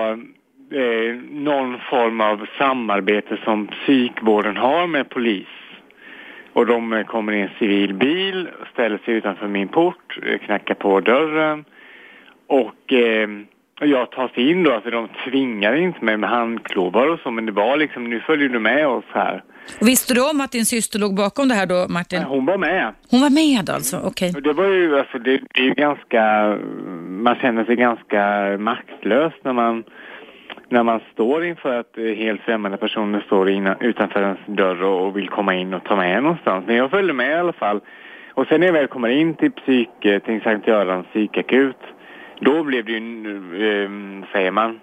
eh, någon form av samarbete som psykvården har med polis. Och de eh, kommer i en civil bil, ställer sig utanför min port, eh, knackar på dörren och eh, och jag tar sig in då, alltså de tvingar inte mig med handklovar och så, men det var liksom, nu följer du med oss här. Och visste du om att din syster låg bakom det här då, Martin? Hon var med. Hon var med alltså? Okej. Och det var ju, alltså det, det är ju ganska, man känner sig ganska maktlös när man, när man står inför att helt främmande personer står innan, utanför ens dörr och, och vill komma in och ta med en någonstans. Men jag följde med i alla fall. Och sen när jag väl kommer in till psyk, till Sankt Görans psykakut, då blev det ju, eh, säger man,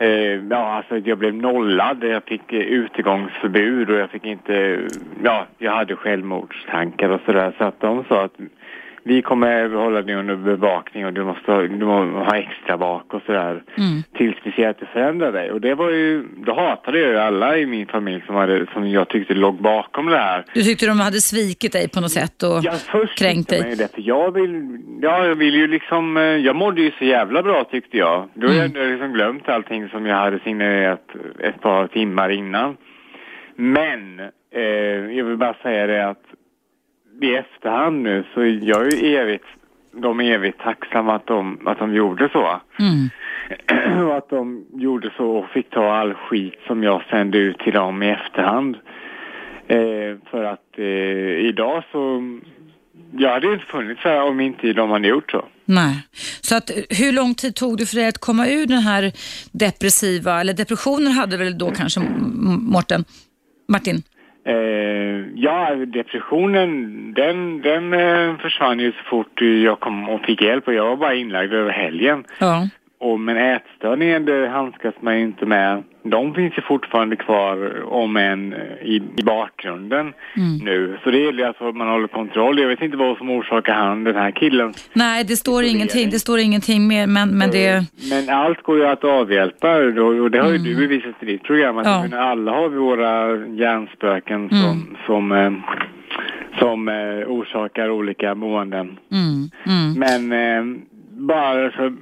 Eh, ja, alltså jag blev nollad. Jag fick eh, utegångsförbud och jag fick inte... Ja, jag hade självmordstankar och sådär. Så att de sa att vi kommer hålla dig under bevakning och du måste du måste ha extra vak och sådär. Mm. Tills vi ser att du förändrar dig. Och det var ju... Då hatade jag ju alla i min familj som, hade, som jag tyckte låg bakom det här. Du tyckte de hade svikit dig på något sätt och Ja, först kränkt dig? ju det, för jag vill, ja, jag vill ju liksom, eh, jag mådde ju så jävla bra tyckte jag. Då har Mm. jag liksom glömt allting som jag hade signalerat ett par timmar innan. Men, eh, jag vill bara säga det att i efterhand nu så jag är ju evigt, de är evigt tacksamma att de, att de gjorde så. Mm. och att de gjorde så och fick ta all skit som jag sände ut till dem i efterhand. Eh, för att eh, idag så, jag hade inte funnits här om inte de hade gjort så. Nej. Så att, hur lång tid tog det för dig att komma ur den här depressiva, eller depressionen hade väl då kanske Mårten? Martin? Eh, ja, depressionen den, den eh, försvann ju så fort jag kom och fick hjälp och jag var bara inlagd över helgen. Ja. Och, men ätstörningen det handskas man ju inte med. De finns ju fortfarande kvar om en i, i bakgrunden nu. Så det gäller ju alltså att man håller kontroll. Jag vet inte vad som orsakar han, den här killen. Nej, det står ingenting, det står ingenting mer, men, men det... Men allt går ju att avhjälpa och det har ju du bevisat i ditt program. Att Ja. alla har vi våra hjärnspöken som, som, eh, som eh, orsakar olika måenden. Mm, mm. Men eh, bara så,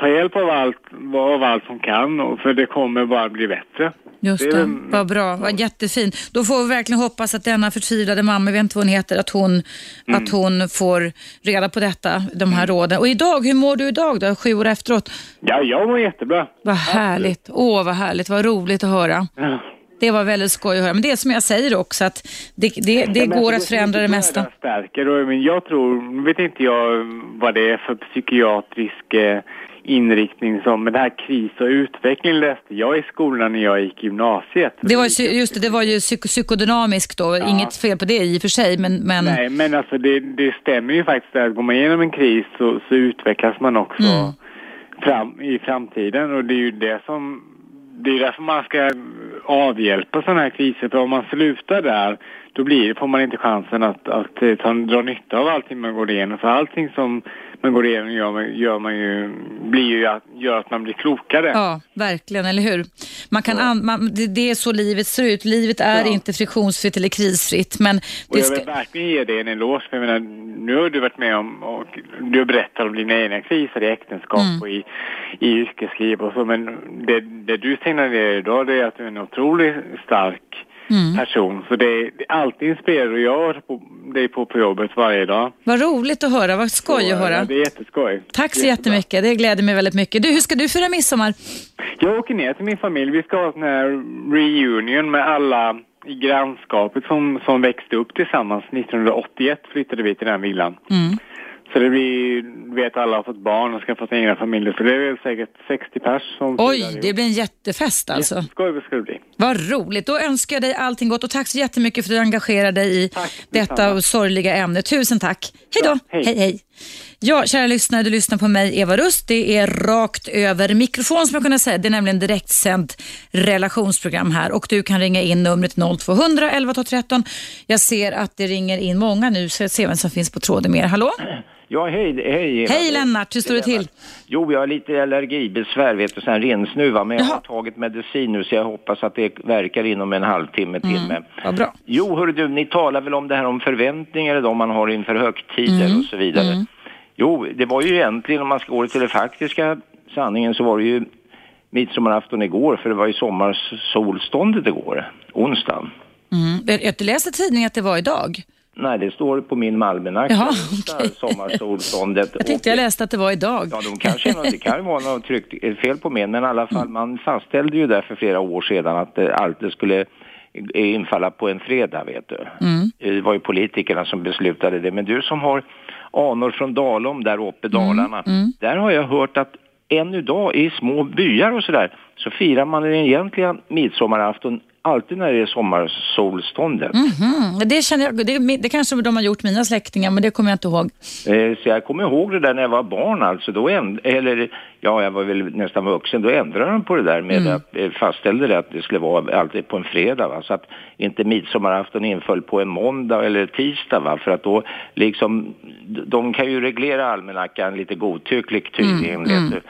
ta hjälp av allt, av allt som kan och för det kommer bara bli bättre. Just Det det, väl- vad bra, vad jättefint. Då får vi verkligen hoppas att denna förtvivlade mamma, jag vet inte vad hon heter, att hon, Mm. att hon får reda på detta, de här råden. Och idag, hur mår du idag då, sju år efteråt? Ja, jag mår jättebra. Vad härligt, åh vad härligt, vad roligt att höra. Ja. Det var väldigt skoj att höra. Men det är som jag säger också, att det, det, det Ja, men går alltså, att förändra det mesta. Stärker och, men jag tror, nu vet inte jag vad det är för psykiatrisk eh, inriktning som, men det här kris och utveckling läste jag i skolan när jag gick gymnasiet. Det var, ju just det, det var ju psyk psykodynamiskt då, inget fel på det i och för sig, men, men Nej, men alltså det, det stämmer ju faktiskt att går man igenom en kris så, så utvecklas man också Mm. fram, i framtiden. Och det är ju det som det är därför man ska avhjälpa sådana här kriser. För om man slutar där då blir, får man inte chansen att, att ta, dra nytta av allting man går igenom. För allting som man går igenom gör man, gör man ju, blir ju att, gör att man blir klokare. Ja, verkligen, eller hur? Man kan an, man, det, det är så livet ser ut. Livet är Ja. inte friktionsfritt eller krisfritt, men Och jag ska... vill verkligen ge dig en eloge, för jag menar, nu har du varit med om och du berättar om dina egna kriser i äktenskap Mm. och i, i yrkesliv och så, men det, det du signalerar idag det är att du är en otroligt stark Mm. person. Så det, det alltid inspirerar och jag har på, dig på på jobbet varje dag. Vad roligt att höra, vad skoj att Så, höra. ja, Det är jätteskoj. Tack så Jättebra. jättemycket, det gläder mig väldigt mycket. Du, hur ska du fira midsommar? Jag åker ner till min familj. Vi ska ha en här reunion med alla i grannskapet som, som växte upp tillsammans. 1981 flyttade vi till den villan. Mm. Så det blir, du vet alla har fått barn och ska få egna familjer. Så det är väl säkert 60 pers som Oj, det blir en jättefest alltså. Jätteskoj ska det bli. Vad roligt. Då önskar jag dig allting gott och tack så jättemycket för att du engagerar dig i Tack, detta detsamma. sorgliga ämne. Tusen tack. Hej då. Ja, hej. hej. hej. Ja, kära lyssnare, du lyssnar på mig, Eva Rust. Det är rakt över mikrofon som jag kunde säga. Det är nämligen direktsänt relationsprogram här och du kan ringa in numret 0200 11 12 13. Jag ser att det ringer in många nu, så jag ser vem som finns på tråden mer. Hallå? Ja, hej, hej Eva. Hej Lennart, hur står det till? Jo, jag har lite allergibesvär, vet du, sån rinsnuva, men jag Jaha. har tagit medicin nu så jag hoppas att det verkar inom en halvtimme, timme. Vad bra. Jo, hörru du, ni talar väl om det här om förväntningar idag man har inför högtider Mm. och så vidare. Jo, det var ju egentligen, om man ska gå till den faktiska sanningen, så var det ju midsommarafton igår, för det var ju sommarsolståndet igår, onsdagen. Mm. Jag, läste tidningen att det var idag. Nej, det står på min almanacka, Jaha, onsdag, okej. sommarsolståndet. Jag tyckte jag läste att det var idag. Ja, de kanske, det kan ju vara något tryckt fel på mig, men i alla fall man fastställde ju där för flera år sedan att eh, allt det skulle infalla på en fredag, vet du. Mm. Eh, Det var ju politikerna som beslutade det, men du som har anor från Dalom där uppe, Mm. Dalarna, där har jag hört att än idag i små byar och sådär så firar man den egentliga midsommarafton alltid när det är sommarsolståndet. Mhm, Det, känner jag, det, det kanske de har gjort, mina släktingar, men det kommer jag inte ihåg. Eh, Så jag kommer ihåg det där när jag var barn alltså, då änd- eller ja, jag var väl nästan vuxen, då ändrade de på det där med att eh, fastställde det att det skulle vara alltid på en fredag va, så att inte midsommarafton inföll på en måndag eller tisdag va, för att då liksom, de kan ju reglera almanackan lite godtyckligt tydligen, vet du,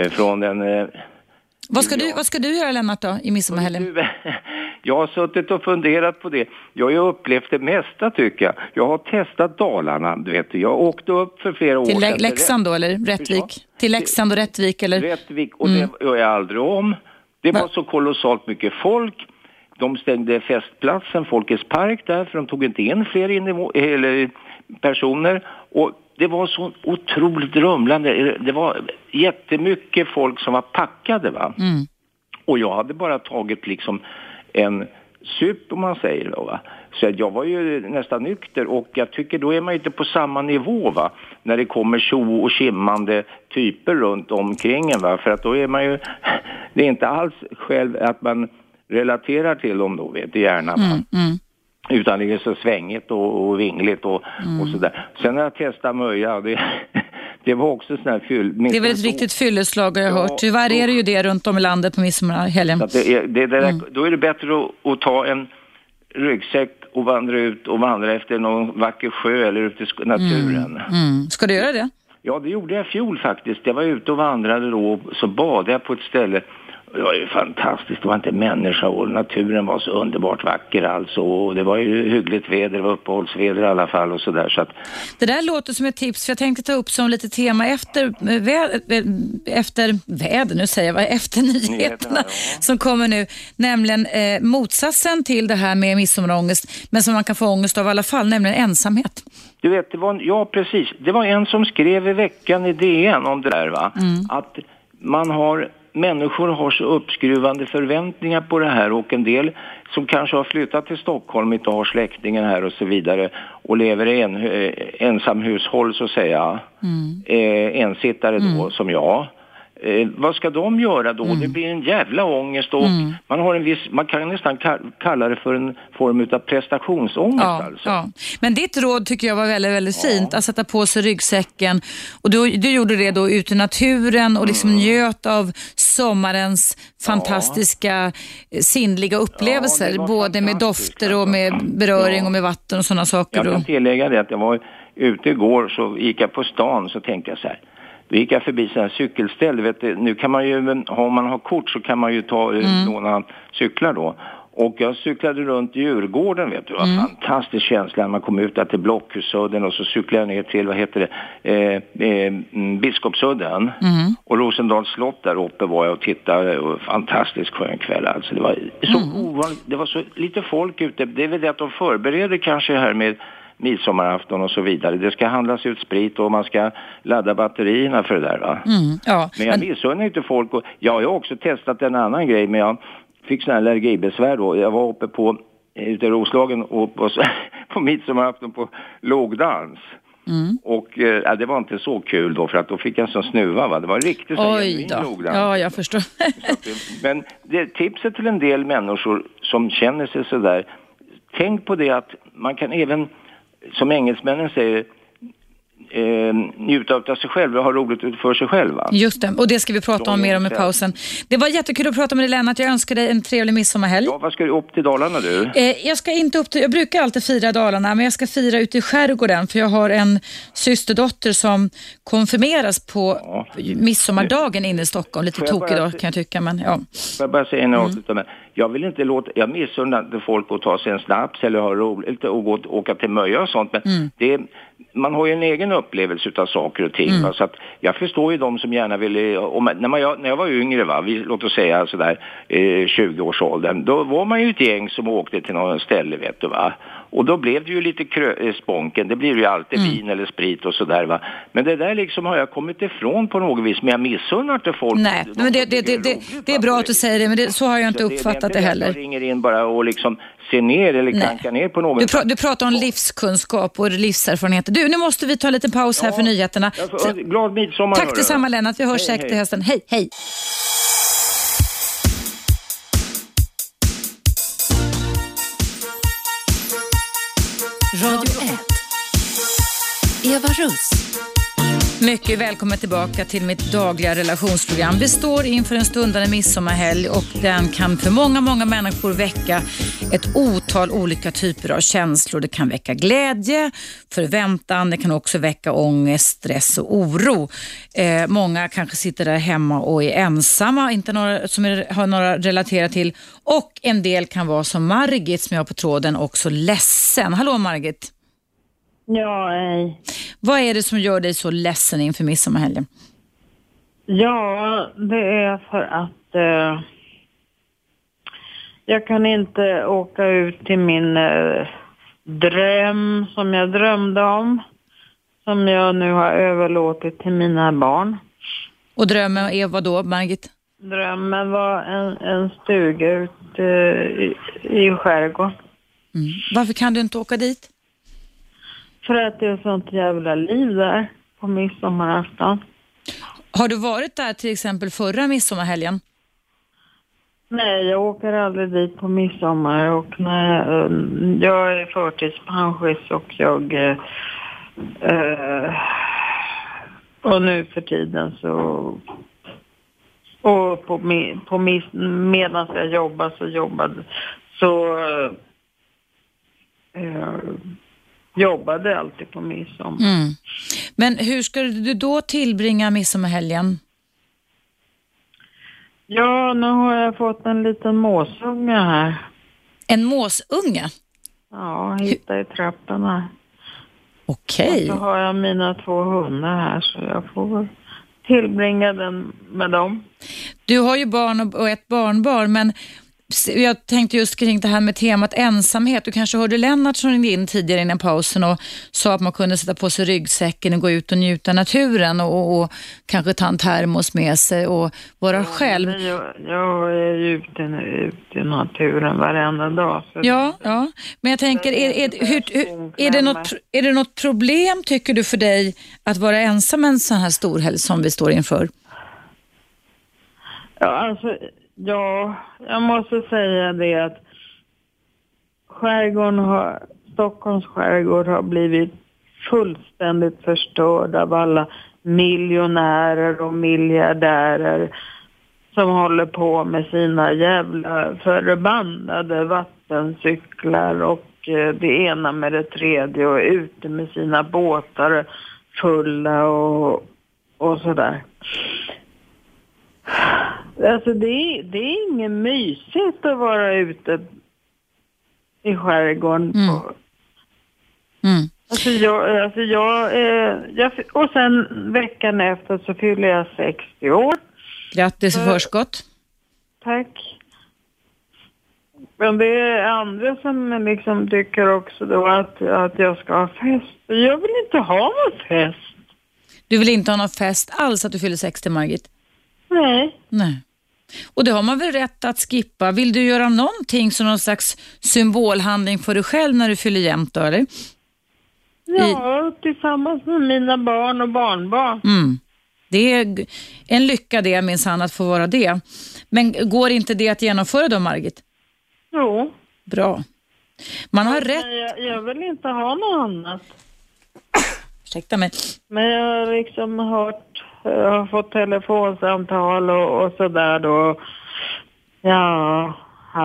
Eh, från den eh, Vad ska, du, vad ska du göra Lennart då, i midsommarhelgen? Jag har suttit och funderat på det. Jag har ju upplevt det mesta tycker jag. Jag har testat Dalarna, du vet. Jag åkte upp för flera år Till sedan. Lä- Leksand då, eller Rättvik? Till Leksand och Rättvik, eller? Rättvik och det gör jag aldrig om. Det var Va? så kolossalt mycket folk. De stängde festplatsen, Folkets park där, för de tog inte in fler eller personer. Och det var så otroligt drumlande. Det var jättemycket folk som var packade va. Mm. Och jag hade bara tagit liksom en sup om man säger då va. Så jag var ju nästan nykter och jag tycker då är man inte på samma nivå va. När det kommer tjo och kimmande typer runt omkring en va. För att då är man ju, det är inte alls själv att man relaterar till dem då vet du gärna va. Mm. Utan det är så svängigt och, och vingligt och, och sådär. Sen har jag testat möja och det, det var också sån här fyll. Det är väl ett riktigt fylleslag har jag Ja, hört. Tyvärr är det ju det runt om i landet på midsommarhelgen. Det är, det, det där, Mm. Då är det bättre att, att ta en ryggsäck och vandra ut och vandra efter någon vacker sjö eller ute i naturen. Mm. Ska du göra det? Ja, det gjorde jag i fjol faktiskt. Jag var ute och vandrade då och så badade jag på ett ställe. Det var ju fantastiskt. Det var inte människa och naturen var så underbart vacker alltså. Och det var ju hyggligt väder, det var uppehållsväder i alla fall och sådär. Så att, Det där låter som ett tips, för jag tänkte ta upp som lite tema efter, eh, vä, eh, efter väder, nu säger jag, efter nyheterna Nyheterna, ja. som kommer nu. Nämligen eh, motsatsen till det här med midsommarångest, men som man kan få ångest av i alla fall, nämligen ensamhet. Du vet, det var, ja precis. Det var en som skrev i veckan i DN om det där va. Att man har, människor har så uppskruvande förväntningar på det här och en del som kanske har flyttat till Stockholm, inte har släktingar här och så vidare och lever i en, eh, ensamhushåll så att säga. Eh, ensittare då, som jag. Eh, vad ska de göra då? Det blir en jävla ångest och man har en viss, man kan nästan ka- kalla det för en form av prestationsångest Ja, alltså. ja. Men ditt råd tycker jag var väldigt, väldigt fint, att sätta på sig ryggsäcken. Och du, du gjorde det då ute i naturen och liksom Mm. njöt av sommarens fantastiska eh, sinnliga upplevelser. både med dofter och med beröring Ja. och med vatten och sådana saker. Jag kan tillägga det att jag var ute igår så gick jag på stan så tänkte jag så här. Då gick jag förbi sådana cykelställ. Vet, du, nu kan man ju, om man har kort så kan man ju ta, mm. låna cyklar då. Och jag cyklade runt Djurgården vet du. Det var en fantastisk känsla när man kom ut där till Blockhusudden och så cyklade jag ner till, vad heter det, eh, eh, mm, Biskopsudden. Och Rosendals slott där uppe var jag och tittade. Och fantastisk skön kväll alltså. Det var så ovanligt, det var så lite folk ute. Det är väl det att de förbereder kanske här med midsommarafton och så vidare. Det ska handlas ut sprit och man ska ladda batterierna för det där va. mm, ja. Men jag missunnar inte folk och, ja, jag har också testat en annan grej men jag fick här allergibesvär då. Jag var uppe på, ute i Roslagen och på, på midsommarafton på lågdans. Mm. Och eh, det var inte så kul då för att då fick jag en sån snuva va. Det var riktigt så Oj då. Ja, jag förstår. Men det, tipset till en del människor som känner sig sådär, tänk på det att man kan även, som engelsmännen säger, eh, njuta av sig själv och ha roligt för sig själv. Va? Just det, och det ska vi prata om mer om i pausen. Det var jättekul att prata med dig Lennart. Jag önskar dig en trevlig midsommarhelg. Ja, vad ska du upp till Dalarna du? Eh, jag ska inte upp till, jag brukar alltid fira Dalarna, men jag ska fira ute i skärgården för jag har en systerdotter som konfirmeras på midsommardagen inne i Stockholm. Lite tokig se- kan jag tycka, men ja. Får jag bara säga en avslutande. Jag vill inte låta, jag missunnar inte folk att ta sig en snaps eller ha roligt och gå, åka till Möja och sånt. Men det, man har ju en egen upplevelse av saker och ting. Va? Så att jag förstår ju de som gärna vill, om, när, jag- när jag var yngre, va? Vi, låt oss säga sådär eh, 20-årsåldern, då var man ju ett gäng som åkte till någon ställe vet du va. Och då blev det ju lite krö, eh, sponken, det blir ju alltid vin eller sprit och sådär va. Men det där liksom har jag kommit ifrån på något vis, men jag missunnar inte folk. Nej, men det, det, det, det, det är bra att du det säger det, men det, så har jag inte så det- uppfattat det. det är heller. Jag ringer in bara och liksom ser ner eller klankar ner på någon. Du, pra, du pratar om livskunskap och livserfarenheter. Du, nu måste vi ta en liten paus här Ja, för nyheterna. Jag får- Så- Glad midsommar Tack detsamma Lennart, vi hörs Hej, säkert hej. till hösten. Hej, hej! Radio 1. Eva Russ. Mycket välkommen tillbaka till mitt dagliga relationsprogram. Vi står inför en stundande midsommarhelg och den kan för många, många människor väcka ett otal olika typer av känslor. Det kan väcka glädje, förväntan, det kan också väcka ångest, stress och oro. Eh, många kanske sitter där hemma och är ensamma, inte några, som är, har några relaterat till. Och en del kan vara som Margit som jag har på tråden, också ledsen. Hallå Margit! Ja, hej. Vad är det som gör dig så ledsen inför midsommarhelgen? Ja, det är för att eh, jag kan inte åka ut till min eh, dröm som jag drömde om. Som jag nu har överlåtit till mina barn. Och drömmen är vad då, Margit? Drömmen var en, en stuga ute i, i skärgården. Mm. Varför kan du inte åka dit? För att det är sånt jävla liv där på midsommarafton. Har du varit där till exempel förra midsommarhelgen? Nej, jag åker aldrig dit på midsommar och när jag, jag är förtidspensionist och jag eh, eh, och nu för tiden så och på, på medan jag jobbar så jobbade så eh, jobbade alltid på midsommar. Mm. Men hur ska du då tillbringa midsommarhelgen? Ja, nu har jag fått en liten måsunge här. En måsunge? Ja, hitta i trappan här. Okej. Så har jag mina två hundar här så jag får tillbringa den med dem. Du har ju barn och- och ett barnbarn, men jag tänkte just kring det här med temat ensamhet. Du kanske hörde Lennart som ringde in tidigare innan pausen och sa att man kunde sätta på sig ryggsäcken och gå ut och njuta naturen och, och, kanske ta en termos med sig och vara själv. Men Jag, jag är ute, ute i naturen varenda dag. Ja, ja. men jag tänker, är, är, hur, hur, är, det något, är det något problem tycker du för dig att vara ensam en sån här stor helg som vi står inför? Ja, alltså, ja, jag måste säga det att skärgården har, Stockholms skärgård har blivit fullständigt förstörd av alla miljonärer och miljardärer som håller på med sina jävla förbannade vattencyklar och eh, det ena med det tredje och ute med sina båtar fulla och, och sådär. Alltså det är, det är inget mysigt att vara ute i skärgården. Mm. På, Mm. alltså jag, alltså jag, eh, jag, och sen veckan efter så fyller jag 60 år. Grattis i förskott. Tack. Men det är andra som liksom tycker också då att, att jag ska ha fest. Jag vill inte ha någon fest. Du vill inte ha någon fest alls att du fyller 60, Margit? Nej. Nej. Och det har man väl rätt att skippa. Vill du göra någonting som någon slags symbolhandling för dig själv när du fyller jämnt då, eller? Ja, tillsammans med mina barn och barnbarn. Mm. Det är en lycka det minsann att få vara det. Men går inte det att genomföra då, Margit? Jo. Bra. Man har rätt... Jag, jag vill inte ha något annat. ursäkta mig. Men jag har liksom hört, jag har fått telefonsamtal och, och sådär då. Ja,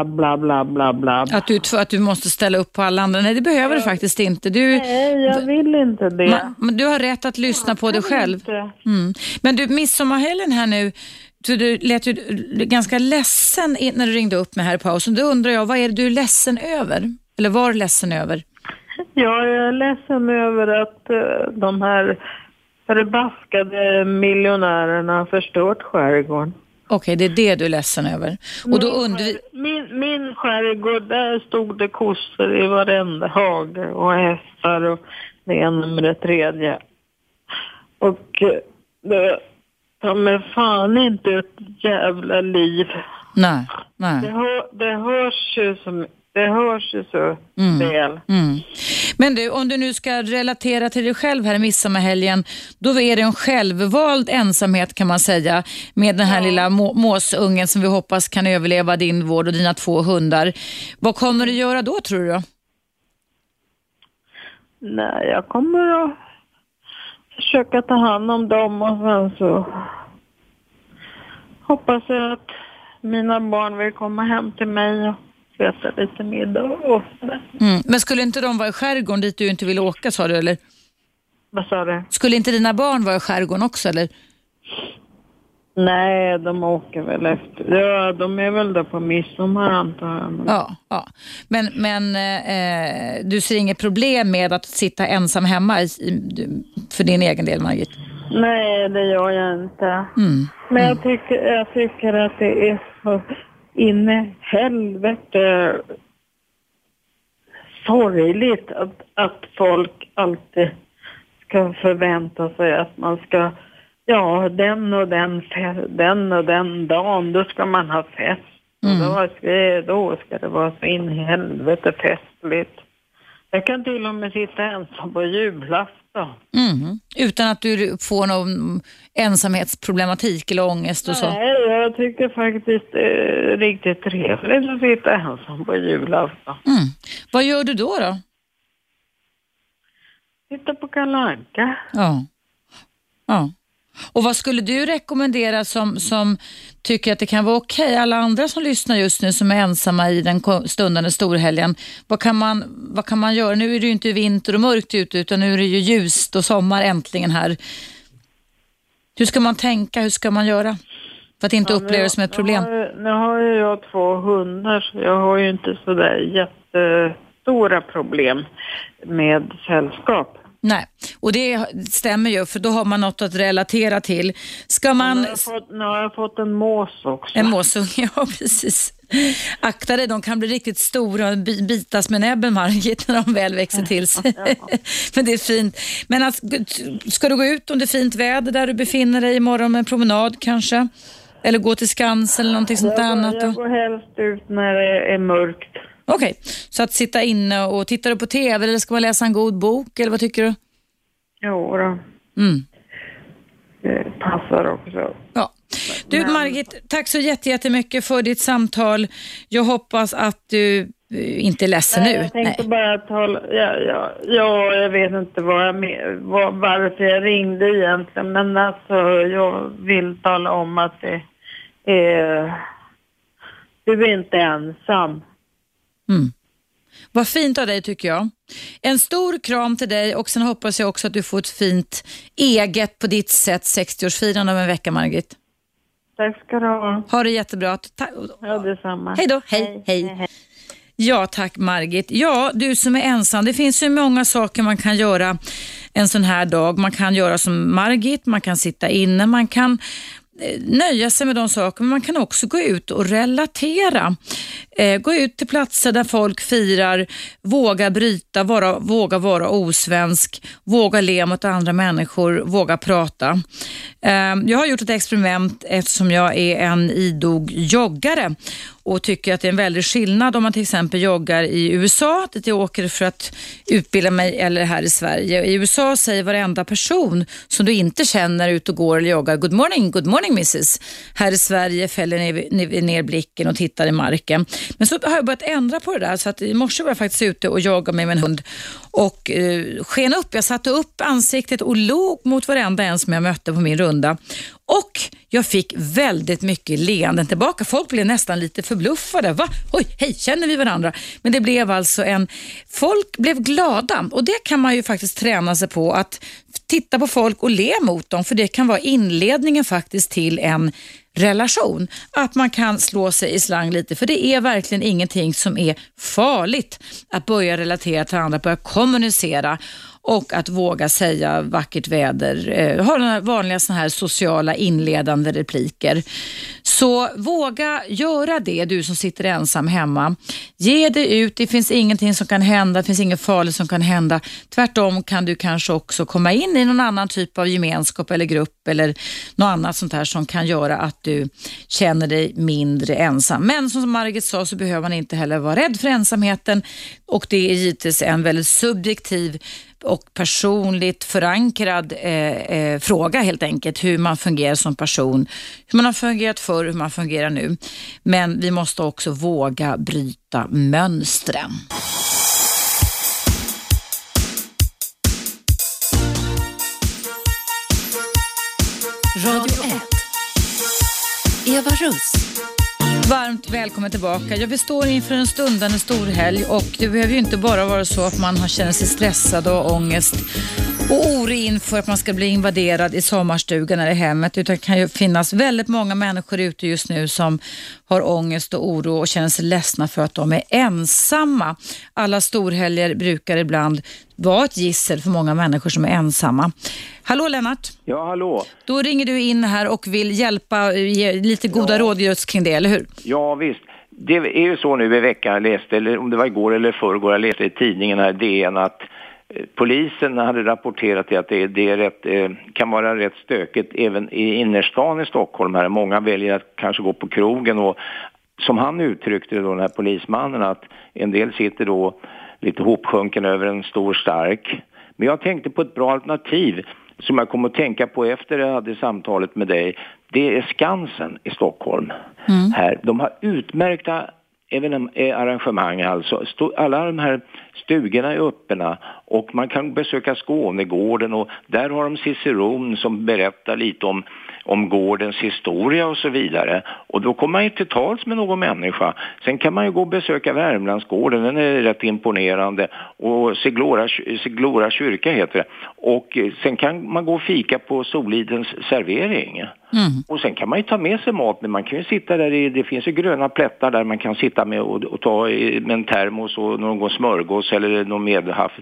bla bla bla bla. Att du, att du måste ställa upp på alla andra. Nej, det behöver du faktiskt inte. Du, Nej, jag vill inte det. Ma- men du har rätt att lyssna på dig själv. Mm. Men du, midsommarhelgen här nu, så du lät ju ganska ledsen när du ringde upp mig här i pausen. Då undrar jag, vad är det du är ledsen över? Eller var ledsen över? Jag är ledsen över att eh, de här förbaskade miljonärerna har förstört skärgården. Okej, det är det du är ledsen över. Och då undvi- Min, min skärgård, där stod det kossor i varenda hage och hästar och det ena med det tredje. Och eh, det mig fan inte ett jävla liv. Nej, Det, nej. hör, det hörs ju som, det hörs ju så väl. Mm. Men du, om du nu ska relatera till dig själv här i midsommarhelgen, då är det en självvald ensamhet kan man säga med den här lilla må- måsungen som vi hoppas kan överleva din vård och dina två hundar. Vad kommer du göra då tror du? Nej, jag kommer att försöka ta hand om dem och sen så hoppas jag att mina barn vill komma hem till mig och äta lite middag och sådär. Mm. Men skulle inte de vara i skärgården dit du inte vill åka sa du eller? Vad sa du? Skulle inte dina barn vara i skärgården också eller? Nej, de åker väl efter. Ja, de är väl där på midsommar antar jag. Ja, ja. Men, men eh, du ser inget problem med att sitta ensam hemma i, i, för din egen del Margit? Nej, det gör jag inte. Mm. Men jag tycker, jag tycker att det är så inne helvete sorgligt att, att folk alltid ska förvänta sig att man ska, ja den och den, den och den dagen, då ska man ha fest. Och då, ska, då ska det vara så in i helvete festligt. Jag kan till och med sitta ensam på julafton. Mhm. Utan att du får någon ensamhetsproblematik eller ångest och så? Nej, jag tycker faktiskt det är riktigt trevligt att sitta ensam på julafton. Mm. Vad gör du då? då? Titta på Kalle Anka. Ja. ja. Och vad skulle du rekommendera som, som tycker att det kan vara okej? Alla andra som lyssnar just nu som är ensamma i den stundande storhelgen. Vad kan, man, vad kan man göra? Nu är det ju inte vinter och mörkt ute utan nu är det ju ljust och sommar äntligen här. Hur ska man tänka? Hur ska man göra? För att inte uppleva det som ett problem. Nu har, nu har ju jag två hundar så jag har ju inte sådär jättestora problem med sällskap. Nej, och det stämmer ju för då har man något att relatera till. Ska Nu man... har, fått, nu har jag fått en mås också. En måsunge, ja precis. Akta dig, de kan bli riktigt stora och bi- bitas med näbben Margit när de väl växer till sig. Men det är fint. Men alltså, ska du gå ut om det är fint väder där du befinner dig imorgon med en promenad kanske? Eller gå till Skansen eller någonting sånt där jag, annat? går, jag går helst ut när det är mörkt. Okej, så att sitta inne och tittar du på TV eller ska man läsa en god bok eller vad tycker du? Jo då, Mm. det passar också. Ja. Du Margit, tack så jätte- jättemycket för ditt samtal. Jag hoppas att du eh, inte är ledsen Nej, nu. jag tänkte bara tala, ja, ja, ja, jag vet inte vad jag vad, varför jag ringde egentligen, men alltså jag vill tala om att det är, du är inte ensam. Mm. Vad fint av dig tycker jag. En stor kram till dig och sen hoppas jag också att du får ett fint eget på ditt sätt 60-årsfirande om en vecka Margit. Tack ska du ha. Ha det jättebra. Ta- Ja, detsamma. Hej då. Hej, hej. Ja, tack Margit. Ja, du som är ensam. Det finns ju många saker man kan göra en sån här dag. Man kan göra som Margit, man kan sitta inne, man kan nöja sig med de sakerna, men man kan också gå ut och relatera. Eh, gå ut till platser där folk firar, våga bryta, vara, våga vara osvensk, våga le mot andra människor, våga prata. Eh, jag har gjort ett experiment eftersom jag är en idog joggare och tycker att det är en väldig skillnad om man till exempel joggar i USA, dit jag åker för att utbilda mig, eller här i Sverige. I USA säger varenda person som du inte känner ut och går eller joggar good morning, good morning mrs. Här i Sverige fäller ni ner blicken och tittar i marken. Men så har jag börjat ändra på det där så att i morse var jag faktiskt ute och joggade med min hund och eh, sken upp. Jag satte upp ansiktet och log mot varenda en som jag mötte på min runda. Och jag fick väldigt mycket leenden tillbaka. Folk blev nästan lite förbluffade. Va? Oj, hej, känner vi varandra? Men det blev alltså en... Folk blev glada och det kan man ju faktiskt träna sig på att titta på folk och le mot dem för det kan vara inledningen faktiskt till en relation. Att man kan slå sig i slang lite för det är verkligen ingenting som är farligt att börja relatera till andra, börja kommunicera och att våga säga vackert väder, eh, ha några vanliga såna här sociala inledande repliker. Så våga göra det du som sitter ensam hemma. Ge dig ut, det finns ingenting som kan hända, det finns inget farligt som kan hända. Tvärtom kan du kanske också komma in i någon annan typ av gemenskap eller grupp eller något annat sånt här som kan göra att du känner dig mindre ensam. Men som Margit sa så behöver man inte heller vara rädd för ensamheten och det är givetvis en väldigt subjektiv och personligt förankrad eh, eh, fråga helt enkelt. Hur man fungerar som person, hur man har fungerat förr, hur man fungerar nu. Men vi måste också våga bryta mönstren. Radio 1. Eva Russ. Varmt välkommen tillbaka. Ja, vi står inför en stundande storhelg och det behöver ju inte bara vara så att man känner sig stressad och ångest och oro inför att man ska bli invaderad i sommarstugan eller hemmet utan det kan ju finnas väldigt många människor ute just nu som har ångest och oro och känner sig ledsna för att de är ensamma. Alla storhelger brukar ibland vara ett gissel för många människor som är ensamma. Hallå Lennart! Ja, hallå! Då ringer du in här och vill hjälpa, ge lite goda ja. råd just kring det, eller hur? Ja, visst. Det är ju så nu i veckan, jag läste, eller om det var igår eller förrgår, jag läste i tidningen här, DN, att eh, Polisen hade rapporterat att det, det rätt, eh, kan vara rätt stökigt även i innerstan i Stockholm. Här. Många väljer att kanske gå på krogen och som han uttryckte det då, den här polismannen, att en del sitter då lite hopsjunken över en stor stark. Men jag tänkte på ett bra alternativ som jag kom att tänka på efter jag hade samtalet med dig. Det är Skansen i Stockholm. Mm. Här. De har utmärkta eh, arrangemang alltså. Alla de här stugorna är öppna och man kan besöka Skånegården och där har de Ciceron som berättar lite om om gårdens historia och så vidare. Och då kommer man ju till tals med någon människa. Sen kan man ju gå och besöka Värmlandsgården, den är rätt imponerande. Och Siglora, Siglora kyrka heter det. Och eh, sen kan man gå och fika på Solidens servering. Mm. Och sen kan man ju ta med sig mat, men man kan ju sitta där i, det finns ju gröna plättar där man kan sitta med och, och ta med en termos och någon smörgås eller någon medhaft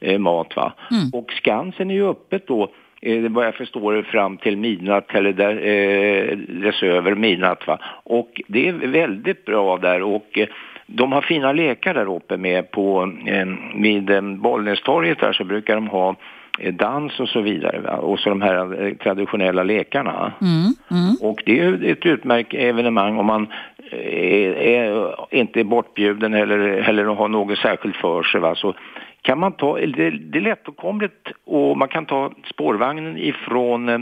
eh, va. Mm. Och Skansen är ju öppet då eh, vad jag förstår fram till midnatt eller där, eh, dess över midnatt. Va? Och det är väldigt bra där och eh, de har fina lekar där uppe med på, eh, vid eh, Bollnästorget där så brukar de ha eh, dans och så vidare. Va? Och så de här eh, traditionella lekarna. Mm, mm. Och det är ett utmärkt evenemang om man är, är, inte är bortbjuden eller, eller har något särskilt för sig. Va? Så kan man ta, det, det är lättåtkomligt och man kan ta spårvagnen ifrån eh,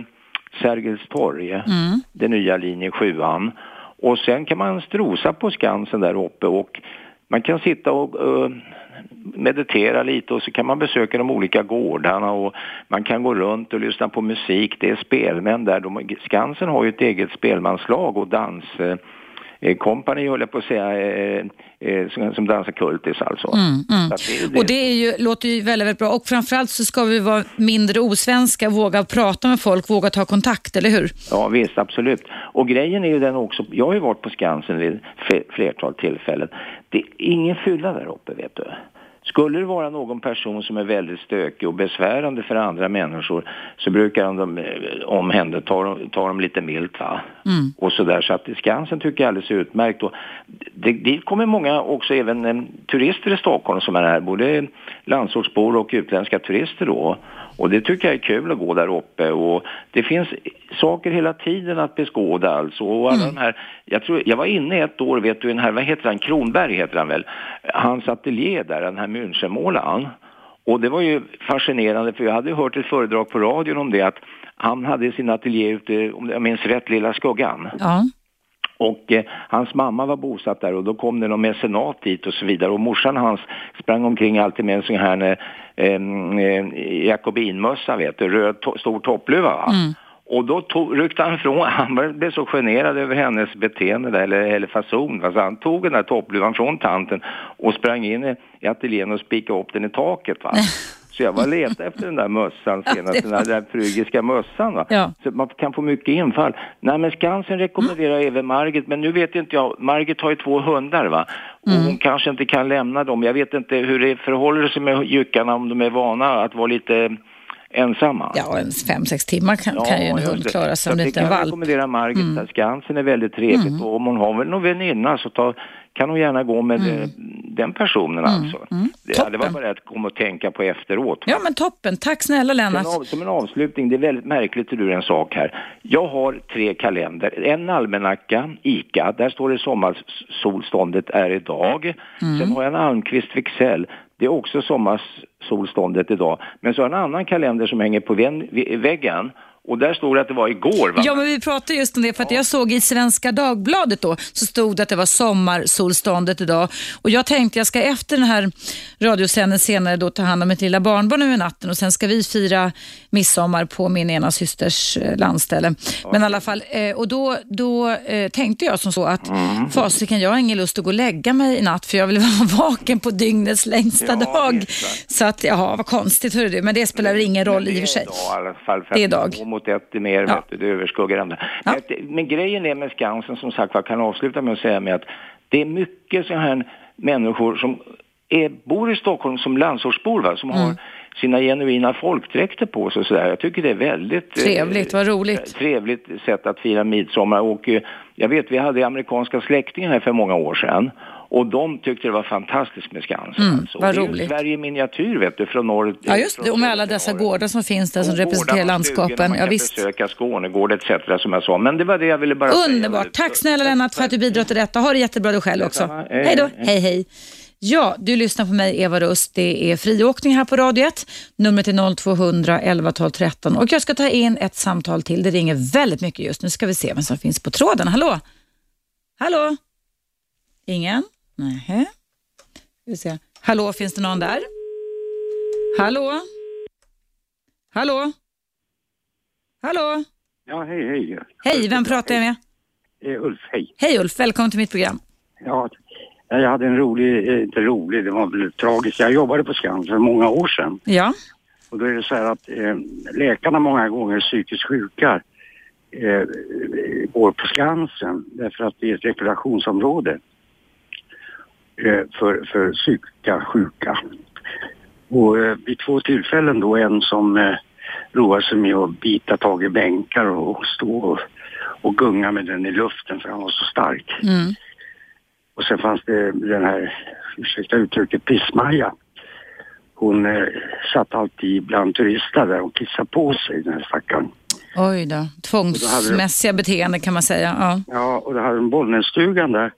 Sergels torg, mm. den nya linje 7 och sen kan man strosa på Skansen där uppe och man kan sitta och uh, meditera lite och så kan man besöka de olika gårdarna och man kan gå runt och lyssna på musik. Det är spelmän där. De, Skansen har ju ett eget spelmanslag och dans kompani eh, höll jag på att säga, eh, eh, som, dansar kultis alltså. Mm, mm. Det, det... Och det är ju, låter ju väldigt, väldigt bra och framförallt så ska vi vara mindre osvenska, våga prata med folk, våga ta kontakt, eller hur? Ja visst, absolut. Och grejen är ju den också, jag har ju varit på Skansen vid flertal tillfällen. Det är ingen fylla där uppe vet du. Skulle det vara någon person som är väldigt stökig och besvärande för andra människor så brukar de eh, omhänderta dem, ta dem lite milt va. Mm. Och sådär. Så att Skansen tycker jag är alldeles utmärkt. Och det, dit kommer många också även eh, turister i Stockholm som är här. Både landsortsbor och utländska turister då. Och det tycker jag är kul att gå där uppe och det finns saker hela tiden att beskåda alltså. Och alla Mm. de här, jag, tror, jag var inne ett år, vet du, den här, vad heter han, Kronberg heter han väl, hans ateljé där, den här Münchenmålaren. Och det var ju fascinerande för jag hade hört ett föredrag på radion om det att han hade sin ateljé ute, om jag minns rätt, Lilla Skuggan. Ja. Och eh, hans mamma var bosatt där och då kom det någon mecenat dit och så vidare. Och morsan hans sprang omkring alltid med en sån här eh, eh, jakobinmössa, vet du, röd to stor toppluva va. Och då tog, ryckte han ifrån, han blev så generad över hennes beteende där, eller, eller fason, va? så han tog den där toppluvan från tanten och sprang in i, ateljén och spikade upp den i taket. Va? Så jag var och letade efter den där mössan senast, den där, frygiska mössan. Va? Ja. Så man kan få mycket infall. Nej men Skansen rekommenderar även Margit, men nu vet inte jag, Margit har ju två hundar va? Och hon kanske inte kan lämna dem. Jag vet inte hur det förhåller sig med jyckarna om de är vana att vara lite ensamma. Ja, en fem, sex timmar kan, kan ju en hund det. klara sig om det det inte är en kan jag valp. rekommendera Margit. att Skansen är väldigt trevligt och om hon har väl någon väninna så ta, kan hon gärna gå med eh, den personen alltså. Det, ja, det var bara att komma och tänka på efteråt. Ja, men toppen. Tack snälla Lennart. Som, av, som en avslutning, det är väldigt märkligt hur du en sak här. Jag har tre kalender. En almanacka, ICA, där står det sommarsolståndet är idag. Sen har jag en Almqvist Wiksell, det är också solståndet idag. Men så har jag en annan kalender som hänger på väggen och där står det att det var igår. Va? Ja, men vi pratade just om det för att jag såg i Svenska Dagbladet då så stod det att det var sommarsolståndet idag och jag tänkte jag ska efter den här radiosändningen senare då ta hand om mitt lilla barnbarn över natten och sen ska vi fira midsommar på min ena systers eh, landställe. Men i alla fall, eh, och då, då eh, tänkte jag som så att Mm. fasiken, jag har ingen lust att gå och lägga mig i natt för jag vill vara vaken på dygnets längsta Ja, dag. Så att, jaha, vad konstigt hörru du, men det spelar väl ingen roll i och för sig. Det är idag i alla fall. Det är. Två mot ett mer, Ja. vet du, det överskuggar andra. Ja. Men, men grejen är med Skansen, som sagt var, kan avsluta med att säga med att det är mycket så här människor som är, bor i Stockholm som landsortsbor, va, som Mm. har sina genuina folkdräkter på sig och sådär. Jag tycker det är väldigt eh, Trevligt, vad roligt. trevligt sätt att fira midsommar. Och eh, jag vet, vi hade amerikanska släktingar här för många år sedan. Och de tyckte det var fantastiskt med Skansen. Mm, alltså. vad det är roligt. Sverige i miniatyr, vet du, från norr Ja, just det. Och med alla dessa gårdar som finns där som Och representerar landskapen. Man Ja, kan visst. besöka Skånegård etc. som jag sa. Men det var det jag ville bara säga. Underbart. Tack snälla Lennart för att du bidrar till detta. Ha det jättebra du själv också. Hej, Hej då. hej. Hej. Ja, du lyssnar på mig, Eva Rust. Det är friåkning här på Radio 1. Numret är 0200 11 12 13. Och jag ska ta in ett samtal till. Det ringer väldigt mycket just nu. ska vi se vem som finns på tråden. Hallå? Hallå? Ingen? Nej. Vi se. Hallå, finns det någon där? Hallå? Hallå? Hallå? Ja, hej, hej. Hej, vem pratar jag med? Eh, Ulf, hej. Hej Ulf, välkommen till mitt program. Ja, jag hade en rolig, eh, inte rolig, det var väl tragiskt. Jag jobbade på Skansen för många år sedan. Ja. Och då är det så här att eh, läkarna många gånger psykiskt sjuka eh, går på Skansen därför att det är ett rekreationsområde för, för psykiska sjuka. Och eh, vid två tillfällen då en som eh, roade sig med att bita tag i bänkar och stå och, och gunga med den i luften för han var så stark. Mm. Och sen fanns det den här, ursäkta uttrycket, pissmaja. Hon eh, satt alltid bland turister där och kissade på sig, den här stackaren. Oj då. Tvångsmässiga beteende kan man säga. Ja. Ja, och det hade en Bollnässtugan där.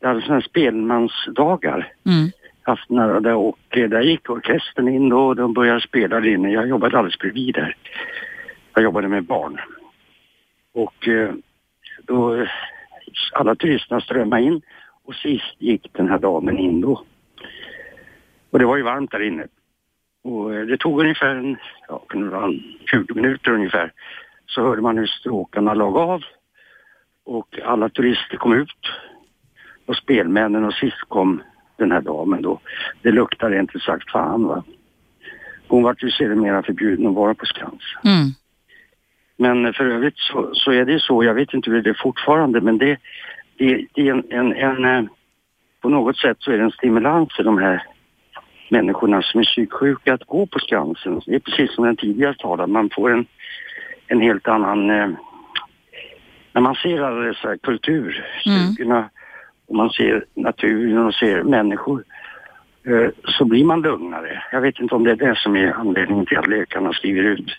Det hade sådana här spelmansdagar. Mm. Aftonar där, och eh, där gick orkestern in då och de började spela där inne. Jag jobbade alldeles bredvid där. Jag jobbade med barn. Och eh, då, eh, alla turisterna strömmade in och sist gick den här damen in då. Och det var ju varmt där inne. Och det tog ungefär en, ja, kunde det vara en 20 minuter ungefär. Så hörde man hur stråkarna lag av och alla turister kom ut och spelmännen och sist kom den här damen då. Det luktade inte sagt fan va. Hon var ju sedermera förbjuden att vara på Skansen. Mm. Men för övrigt så, så är det så, jag vet inte hur det är fortfarande, men det, det, det är en, en, en, eh, på något sätt så är det en stimulans för de här människorna som är psyksjuka att gå på Skansen. Det är precis som den tidigare talade, man får en, en helt annan, eh, när man ser alla dessa kulturstugorna och man ser naturen och ser människor eh, så blir man lugnare. Jag vet inte om det är det som är anledningen till att läkarna skriver ut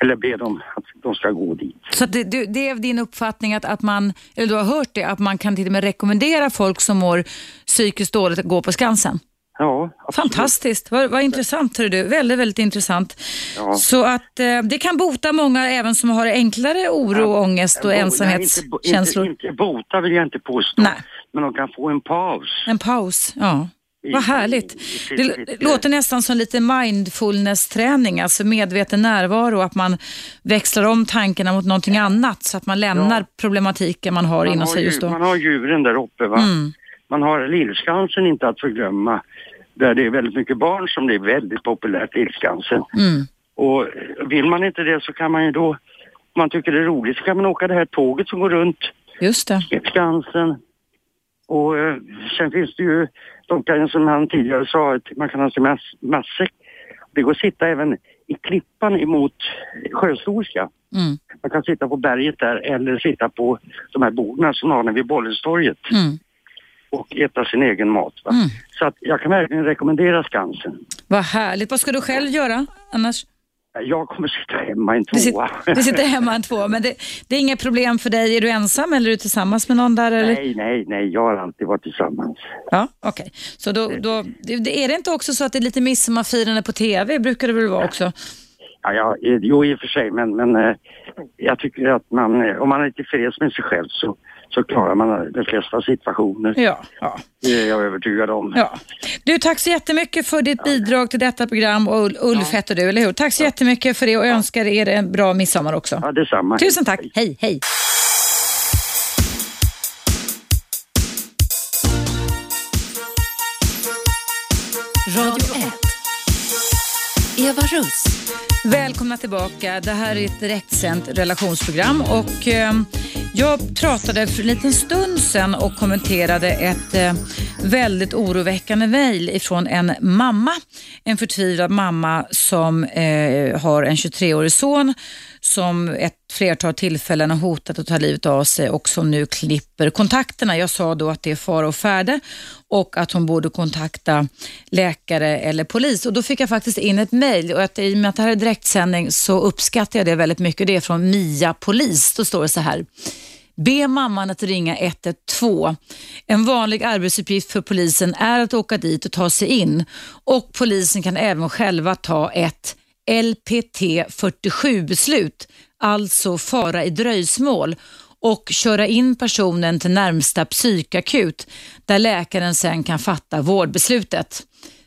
eller ber dem att de ska gå dit. Så det, det, det är din uppfattning att, att man, eller du har hört det, att man kan till och med rekommendera folk som mår psykiskt dåligt att gå på Skansen? Ja, absolut. Fantastiskt, vad, vad intressant hör du. Väldigt, väldigt intressant. Ja. Så att eh, det kan bota många även som har enklare oro, ångest och ensamhetskänslor. Inte, inte bota vill jag inte påstå, Nej. men de kan få en paus. En paus, ja. Vad härligt. i Det låter nästan som lite mindfulness-träning, alltså medveten närvaro, att man växlar om tankarna mot någonting annat så att man lämnar problematiken man har man, inom har sig ju, just då. man har djuren där uppe va. Mm. Man har Lillskansen inte att förglömma, där det är väldigt mycket barn som det är väldigt populärt, Lillskansen. Mm. Och vill man inte det så kan man ju då, om man tycker det är roligt, så kan man åka det här tåget som går runt Just det. Skansen. Och eh, sen finns det ju, de kan, som han tidigare sa, att man kan ha sin mass, matsäck. Det går att sitta även i klippan emot Sjöstorska. Mm. Man kan sitta på berget där eller sitta på de här borden som har vid Bollenstorget Mm. Och äta sin egen mat. Mm. Så att jag kan verkligen rekommendera Skansen. Vad härligt. Vad ska du själv göra annars? Jag kommer sitta hemma i en Du tvåa. sitter, du sitter hemma en två, men det, det är inga problem för dig. Är du ensam eller är du tillsammans med någon där? Eller? Nej, nej, nej, jag har alltid varit tillsammans. Ja, okej. Så då, då, är det inte också så att det är lite midsommarfirande på TV? Brukar det väl vara också? Ja, ja, jo i och för sig, men, men eh, jag tycker att man, eh, om man är tillfreds med sig själv så, så klarar man de flesta situationer. Ja, ja. Det är jag övertygad om. Ja. Du, tack så jättemycket för ditt bidrag till detta program och Ul- Ulf heter du, eller hur? Tack så jättemycket för det och önskar er en bra midsommar också. Ja, detsamma. Tusen tack. Hej, hej. Radio 1. Eva Russ. Välkomna tillbaka. Det här är ett direktsänt relationsprogram och eh, jag pratade för en liten stund sedan och kommenterade ett eh, väldigt oroväckande mejl ifrån en mamma. En förtvivlad mamma som eh, har en 23-årig son som ett flertal tillfällen har hotat att ta livet av sig och som nu klipper kontakterna. Jag sa då att det är fara och färde och att hon borde kontakta läkare eller polis. Och Då fick jag faktiskt in ett mejl och att, i och med att det här är direktsändning så uppskattar jag det väldigt mycket. Det är från Mia Polis. Då står det så här. Be mamman att ringa 112. En vanlig arbetsuppgift för polisen är att åka dit och ta sig in och polisen kan även själva ta ett LPT 47-beslut, alltså fara i dröjsmål och köra in personen till närmsta psykakut där läkaren sen kan fatta vårdbeslutet.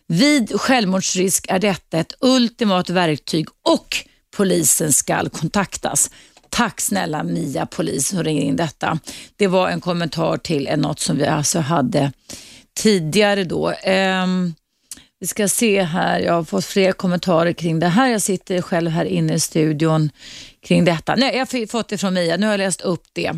Vid självmordsrisk är detta ett ultimat verktyg och polisen ska kontaktas. Tack snälla Mia polis som ringer in detta. Det var en kommentar till något som vi alltså hade tidigare då. Ehm, vi ska se här, jag har fått fler kommentarer kring det här. Jag sitter själv här inne i studion kring detta. Nej, jag har fått det från Mia, nu har jag läst upp det.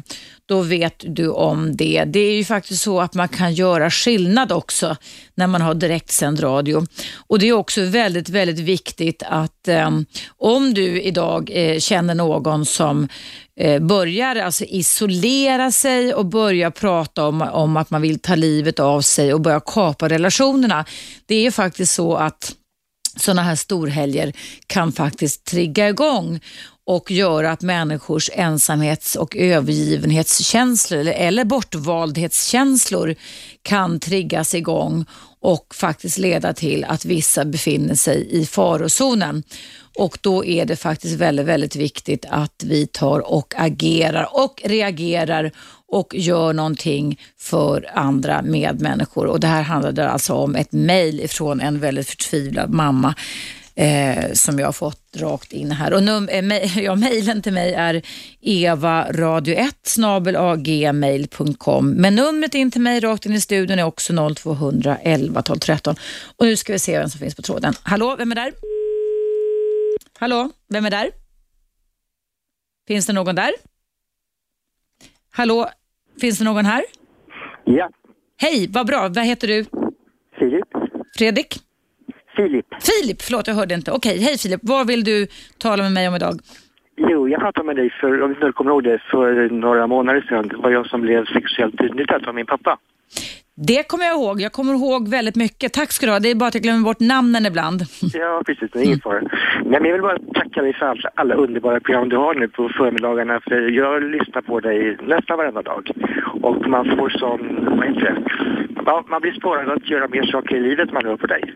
Då vet du om det. Det är ju faktiskt så att man kan göra skillnad också när man har direktsänd radio. Och det är också väldigt, väldigt viktigt att eh, om du idag eh, känner någon som eh, börjar alltså isolera sig och börjar prata om, om att man vill ta livet av sig och börja kapa relationerna. Det är ju faktiskt så att sådana här storhelger kan faktiskt trigga igång och göra att människors ensamhets och övergivenhetskänslor eller, eller bortvaldhetskänslor kan triggas igång och faktiskt leda till att vissa befinner sig i farozonen. Och då är det faktiskt väldigt, väldigt viktigt att vi tar och agerar och reagerar och gör någonting för andra medmänniskor. Och det här handlade alltså om ett mejl ifrån en väldigt förtvivlad mamma eh, som jag har fått rakt in här. Och num- eh, mej- ja, mejlen till mig är evaradio1 Men numret in till mig rakt in i studion är också 0211 12 13. Och nu ska vi se vem som finns på tråden. Hallå, vem är där? Hallå, vem är där? Finns det någon där? Hallå, finns det någon här? Ja, Hej, vad bra. Vad heter du? Filip. Fredrik? Filip. Filip, förlåt jag hörde inte. Okej, hej Filip. Vad vill du tala med mig om idag? Jo, jag pratade med dig för, om du kommer ihåg det, för några månader sedan. Det var jag som blev sexuellt utnyttjad av min pappa. Det kommer jag ihåg. Jag kommer ihåg väldigt mycket. Tack ska du ha. Det är bara att jag glömmer bort namnen ibland. Ja, precis. Det är inget fara. Nej, men jag vill bara tacka dig för alla, alla underbara program du har nu på förmiddagarna. För jag lyssnar på dig nästan varenda dag. Och man får som, vad heter det? Man, man blir sporrad att göra mer saker i livet man hör på dig.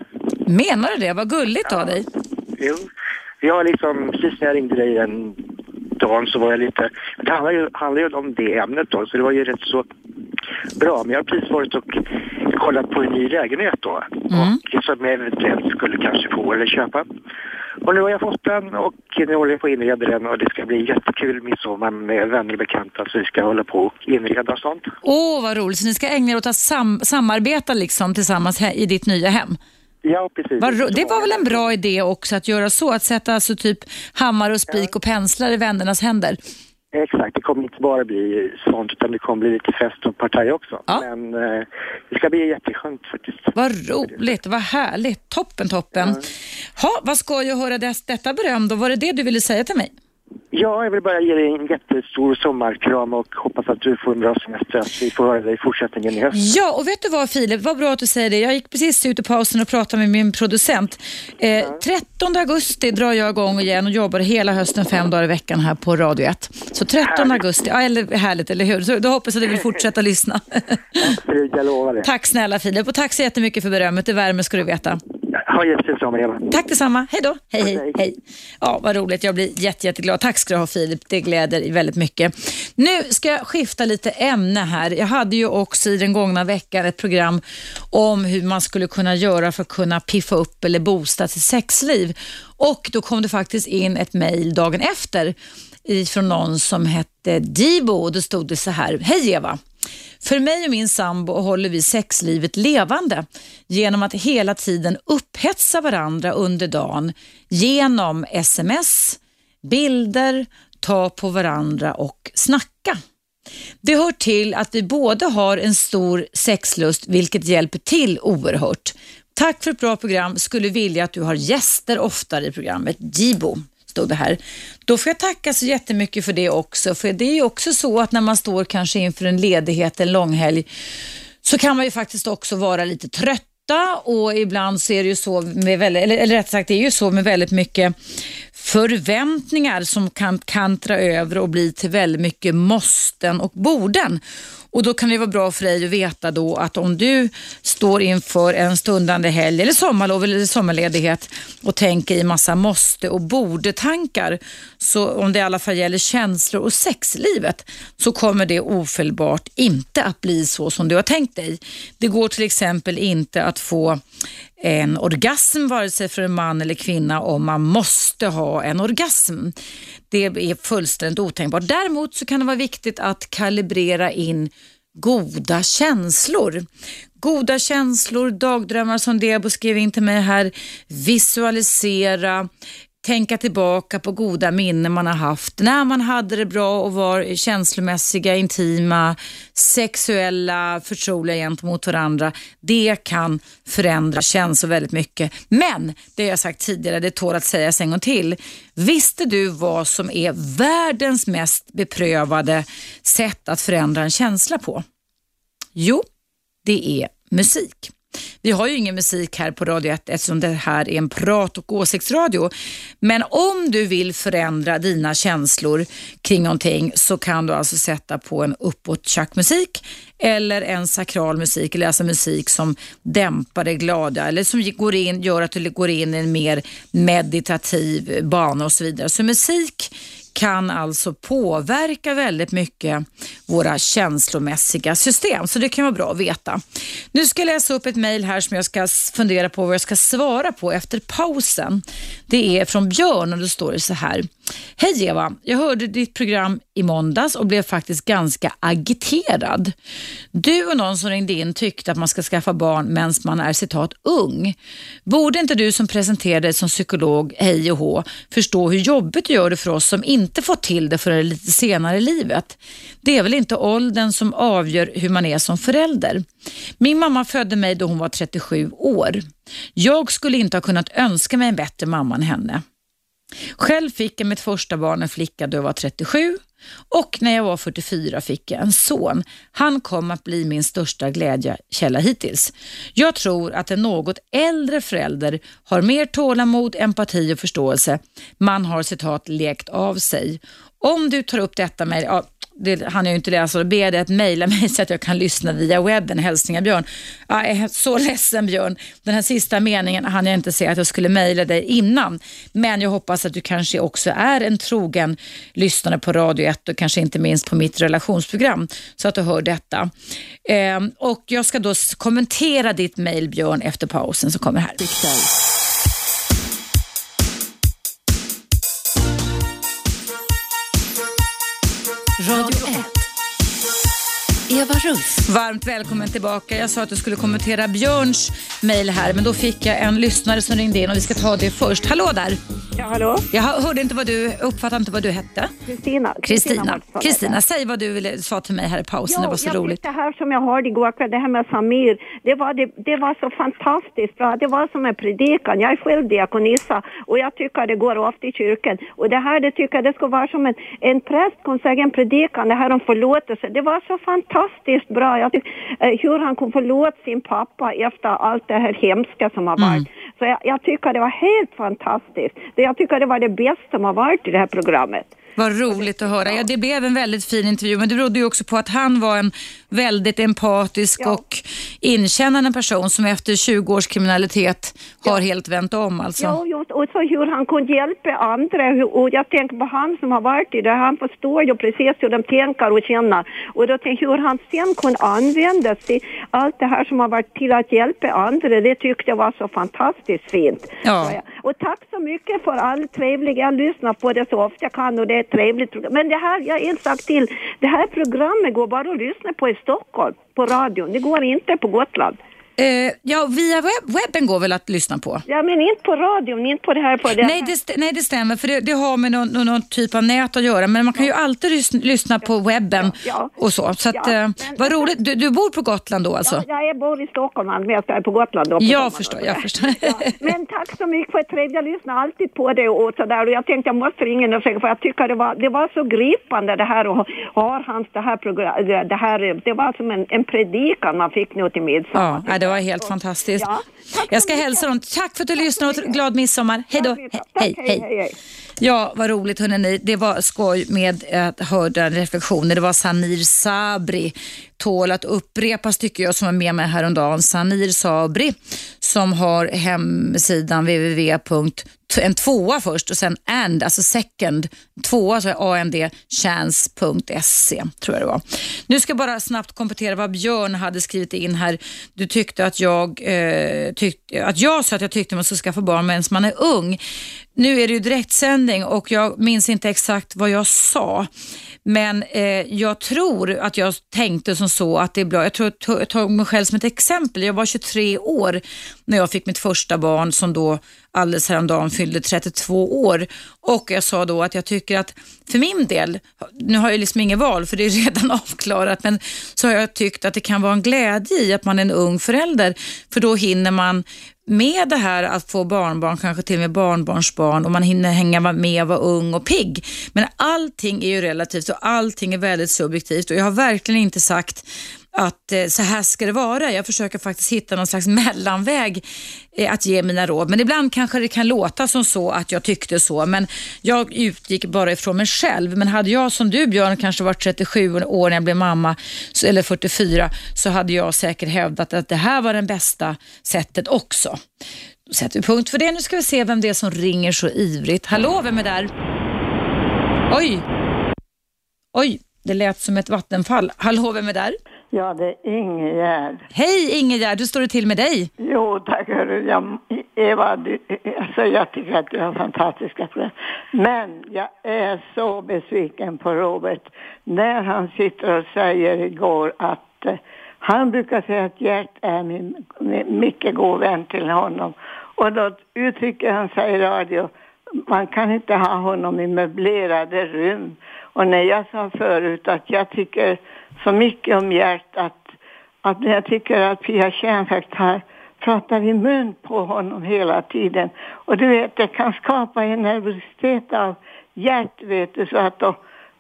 Menar du det? Vad gulligt av dig. Jo. Jag liksom, precis när jag ringde dig den dagen så var jag lite, det handlar ju, handlar ju om det ämnet då, så det var ju rätt så bra. Men jag har precis varit och kollat på en ny lägenhet då. Mm. Och som jag eventuellt skulle kanske få eller köpa. Och nu har jag fått den och nu håller jag på att inreda den och det ska bli jättekul midsommar med vänner och bekanta så vi ska hålla på och inreda och sånt. Åh, vad roligt. Så ni ska ägna er åt att sam samarbeta liksom tillsammans i ditt nya hem? Ja, precis. Vad ro- det var väl en bra idé också att göra så? Att sätta alltså typ hammare och spik och penslar i vännernas händer? Exakt, det kommer inte bara bli sånt utan det kommer bli lite fest och partaj också. Ja. Men eh, det ska bli jätteskönt faktiskt. Vad roligt, vad härligt. Toppen, toppen. Ha, vad skoj att höra dess, detta beröm då. Var det det du ville säga till mig? Ja, jag vill bara ge dig en jättestor sommarkram och hoppas att du får en bra semester. Att vi får höra dig i fortsättningen i höst. Ja, och vet du vad Filip, vad bra att du säger det. Jag gick precis ut i pausen och pratade med min producent. Eh, 13 augusti drar jag igång igen och jobbar hela hösten fem dagar i veckan här på Radio 1. Så 13 augusti, ja, eller, härligt eller hur? Så då hoppas jag att du vill fortsätta lyssna. Absolut, jag lovar det. tack snälla Filip och tack så jättemycket för berömmet. Det värmer ska du veta. Ha jättefin sommar, Eva. Tack detsamma. Hej då. Hej, hej, Hej. hej. Ja, vad roligt. Jag blir jätte, jätteglad. Tack ska du ha Filip. Det gläder väldigt mycket. Nu ska jag skifta lite ämne här. Jag hade ju också i den gångna veckan ett program om hur man skulle kunna göra för att kunna piffa upp eller boosta sitt sexliv. Och då kom det faktiskt in ett mejl dagen efter ifrån någon som hette Dibo och då stod det så här. Hej Eva! För mig och min sambo håller vi sexlivet levande genom att hela tiden upphetsa varandra under dagen genom sms, bilder, ta på varandra och snacka. Det hör till att vi båda har en stor sexlust vilket hjälper till oerhört. Tack för ett bra program. Skulle vilja att du har gäster oftare i programmet. Jibo stod det här. Då får jag tacka så jättemycket för det också. För det är ju också så att när man står kanske inför en ledighet, en långhelg, så kan man ju faktiskt också vara lite trötta och ibland så är det ju så med väldigt, eller, eller rätt sagt det är ju så med väldigt mycket förväntningar som kan kantra över och bli till väldigt mycket måsten och borden. Och Då kan det vara bra för dig att veta då att om du står inför en stundande helg eller sommarlov eller sommarledighet och tänker i massa måste och borde-tankar, så om det i alla fall gäller känslor och sexlivet, så kommer det ofelbart inte att bli så som du har tänkt dig. Det går till exempel inte att få en orgasm vare sig för en man eller kvinna om man måste ha en orgasm. Det är fullständigt otänkbart. Däremot så kan det vara viktigt att kalibrera in goda känslor. Goda känslor, dagdrömmar som Debo skrev in till mig här, visualisera, tänka tillbaka på goda minnen man har haft när man hade det bra och var känslomässiga, intima, sexuella, förtroliga gentemot varandra. Det kan förändra känslor väldigt mycket. Men, det har jag sagt tidigare, det tål att sägas en gång till. Visste du vad som är världens mest beprövade sätt att förändra en känsla på? Jo, det är musik. Vi har ju ingen musik här på Radio 1 eftersom det här är en prat och åsiktsradio. Men om du vill förändra dina känslor kring någonting så kan du alltså sätta på en uppåt musik eller en sakral musik, eller alltså musik som dämpar det glada eller som går in, gör att du går in i en mer meditativ bana och så vidare. Så musik kan alltså påverka väldigt mycket våra känslomässiga system. Så det kan vara bra att veta. Nu ska jag läsa upp ett mejl här som jag ska fundera på vad jag ska svara på efter pausen. Det är från Björn och då står det så här. Hej Eva, jag hörde ditt program i måndags och blev faktiskt ganska agiterad. Du och någon som ringde in tyckte att man ska skaffa barn medan man är citat ung. Borde inte du som presenterar dig som psykolog, hej och hå, förstå hur jobbigt du gör det för oss som inte inte fått till det förrän lite senare i livet? Det är väl inte åldern som avgör hur man är som förälder? Min mamma födde mig då hon var 37 år. Jag skulle inte ha kunnat önska mig en bättre mamma än henne. Själv fick jag mitt första barn, en flicka, då jag var 37 och när jag var 44 fick jag en son. Han kom att bli min största glädjekälla hittills. Jag tror att en något äldre förälder har mer tålamod, empati och förståelse. Man har citat lekt av sig. Om du tar upp detta med, ja, det hann jag ju inte läsa, då alltså, ber jag dig att mejla mig så att jag kan lyssna via webben. Hälsningar Björn. Jag är så ledsen Björn. Den här sista meningen hann jag inte säga att jag skulle mejla dig innan. Men jag hoppas att du kanske också är en trogen lyssnare på Radio 1 och kanske inte minst på mitt relationsprogram så att du hör detta. Ehm, och jag ska då kommentera ditt mejl Björn efter pausen som kommer här. Radio 1. Eva Russ. Varmt välkommen tillbaka. Jag sa att du skulle kommentera Björns mejl här, men då fick jag en lyssnare som ringde in och vi ska ta det först. Hallå där! Ja, hallå? Jag hörde inte vad du, uppfattade inte vad du hette. Kristina. Kristina. Säg vad du ville, sa till mig här i pausen. det var så jag roligt. Det här som jag hörde igår kväll, det här med Samir, det var, det, det var så fantastiskt bra. Det var som en predikan. Jag är själv diakonissa och jag tycker det går ofta i kyrkan. Och det här, det tycker jag det ska vara som en, en präst kan säga en predikan, det här om förlåtelse. Det var så fantastiskt bra. Jag tyck, eh, hur han kunde förlåta sin pappa efter allt det här hemska som har varit. Så jag, jag tycker det var helt fantastiskt. Jag tycker det var det bästa som har varit i det här programmet. Vad roligt att höra. Ja, det blev en väldigt fin intervju, men det berodde ju också på att han var en väldigt empatisk och inkännande person som efter 20 års kriminalitet har helt vänt om. Alltså. Ja, just, och så hur han kunde hjälpa andra. Och jag tänker på han som har varit i det. Han förstår ju precis hur de tänker och känner. Och då tänker hur han sen kunde användas till allt det här som har varit till att hjälpa andra. Det tyckte jag var så fantastiskt fint. Ja. Och tack så mycket för all trevliga, jag lyssnar på det så ofta jag kan och det ett trevligt program. Men det här, jag en sak till. Det här programmet går bara att lyssna på i Stockholm, på radion. Det går inte på Gotland. Eh, ja, via webb, webben går väl att lyssna på? Ja, men inte på radion, inte på det här på det Nej, det, nej, det stämmer, för det, det har med någon, någon, typ av nät att göra, men man kan ju alltid lys- lyssna på webben och så. Så att, Ja, eh, men- vad roligt. Du, du bor på Gotland då alltså? Ja, jag bor i Stockholm, men jag är på Gotland då. på. Jag förstår, jag förstår. Men tack så mycket för ett trevligt, jag lyssnar alltid på det och sådär och jag tänkte jag måste ringa in och säga för jag tycker det var, det var så gripande det här och har hans det här program, det, här, det var som en, en predikan man fick nu till midsommar. Ja, det var helt fantastiskt. Jag ska hälsa dem. Tack för att du lyssnade och glad midsommar. Hej då. He- Hej, hej. Ja, vad roligt hörni. Det var skoj med att höra reflektioner. Det var Samir Sabri. Tål att upprepas tycker jag som var med mig häromdagen. Samir Sabri som har hemsidan www. En tvåa först och sen and, alltså second, tvåa, så är and, chance.se tror jag det var. Nu ska jag bara snabbt komplettera vad Björn hade skrivit in här. Du tyckte att jag, eh, tyckte, att jag sa att jag tyckte man ska skaffa barn medan man är ung. Nu är det ju direktsändning och jag minns inte exakt vad jag sa. Men eh, jag tror att jag tänkte som så att det är bra. Jag tror jag tog mig själv som ett exempel. Jag var 23 år när jag fick mitt första barn som då alldeles häromdagen fyllde 32 år. Och jag sa då att jag tycker att för min del, nu har jag liksom inget val för det är redan avklarat, men så har jag tyckt att det kan vara en glädje i att man är en ung förälder. För då hinner man med det här att få barnbarn, kanske till och med barnbarnsbarn och man hinner hänga med och vara ung och pigg. Men allting är ju relativt och allting är väldigt subjektivt och jag har verkligen inte sagt att eh, så här ska det vara. Jag försöker faktiskt hitta någon slags mellanväg eh, att ge mina råd. Men ibland kanske det kan låta som så att jag tyckte så. Men jag utgick bara ifrån mig själv. Men hade jag som du Björn kanske varit 37 år när jag blev mamma, eller 44, så hade jag säkert hävdat att det här var det bästa sättet också. Då sätter vi punkt för det. Nu ska vi se vem det är som ringer så ivrigt. Hallå, vem är där? Oj! Oj, det lät som ett vattenfall. Hallå, vem är där? Ja, det är Ingegärd. Hej Ingegärd, hur står det till med dig? Jo, tack hörru. Jag, Eva, du, alltså, jag tycker att du har fantastiska program. Men jag är så besviken på Robert när han sitter och säger igår att eh, han brukar säga att Gert är min, min mycket god vän till honom. Och då uttrycker han sig i radio, man kan inte ha honom i möblerade rum. Och när jag sa förut att jag tycker så mycket om Gert att, jag tycker att Pia Tjärnfäkt har pratar i mun på honom hela tiden. Och du vet, det kan skapa en nervositet av hjärt, vet du, så att då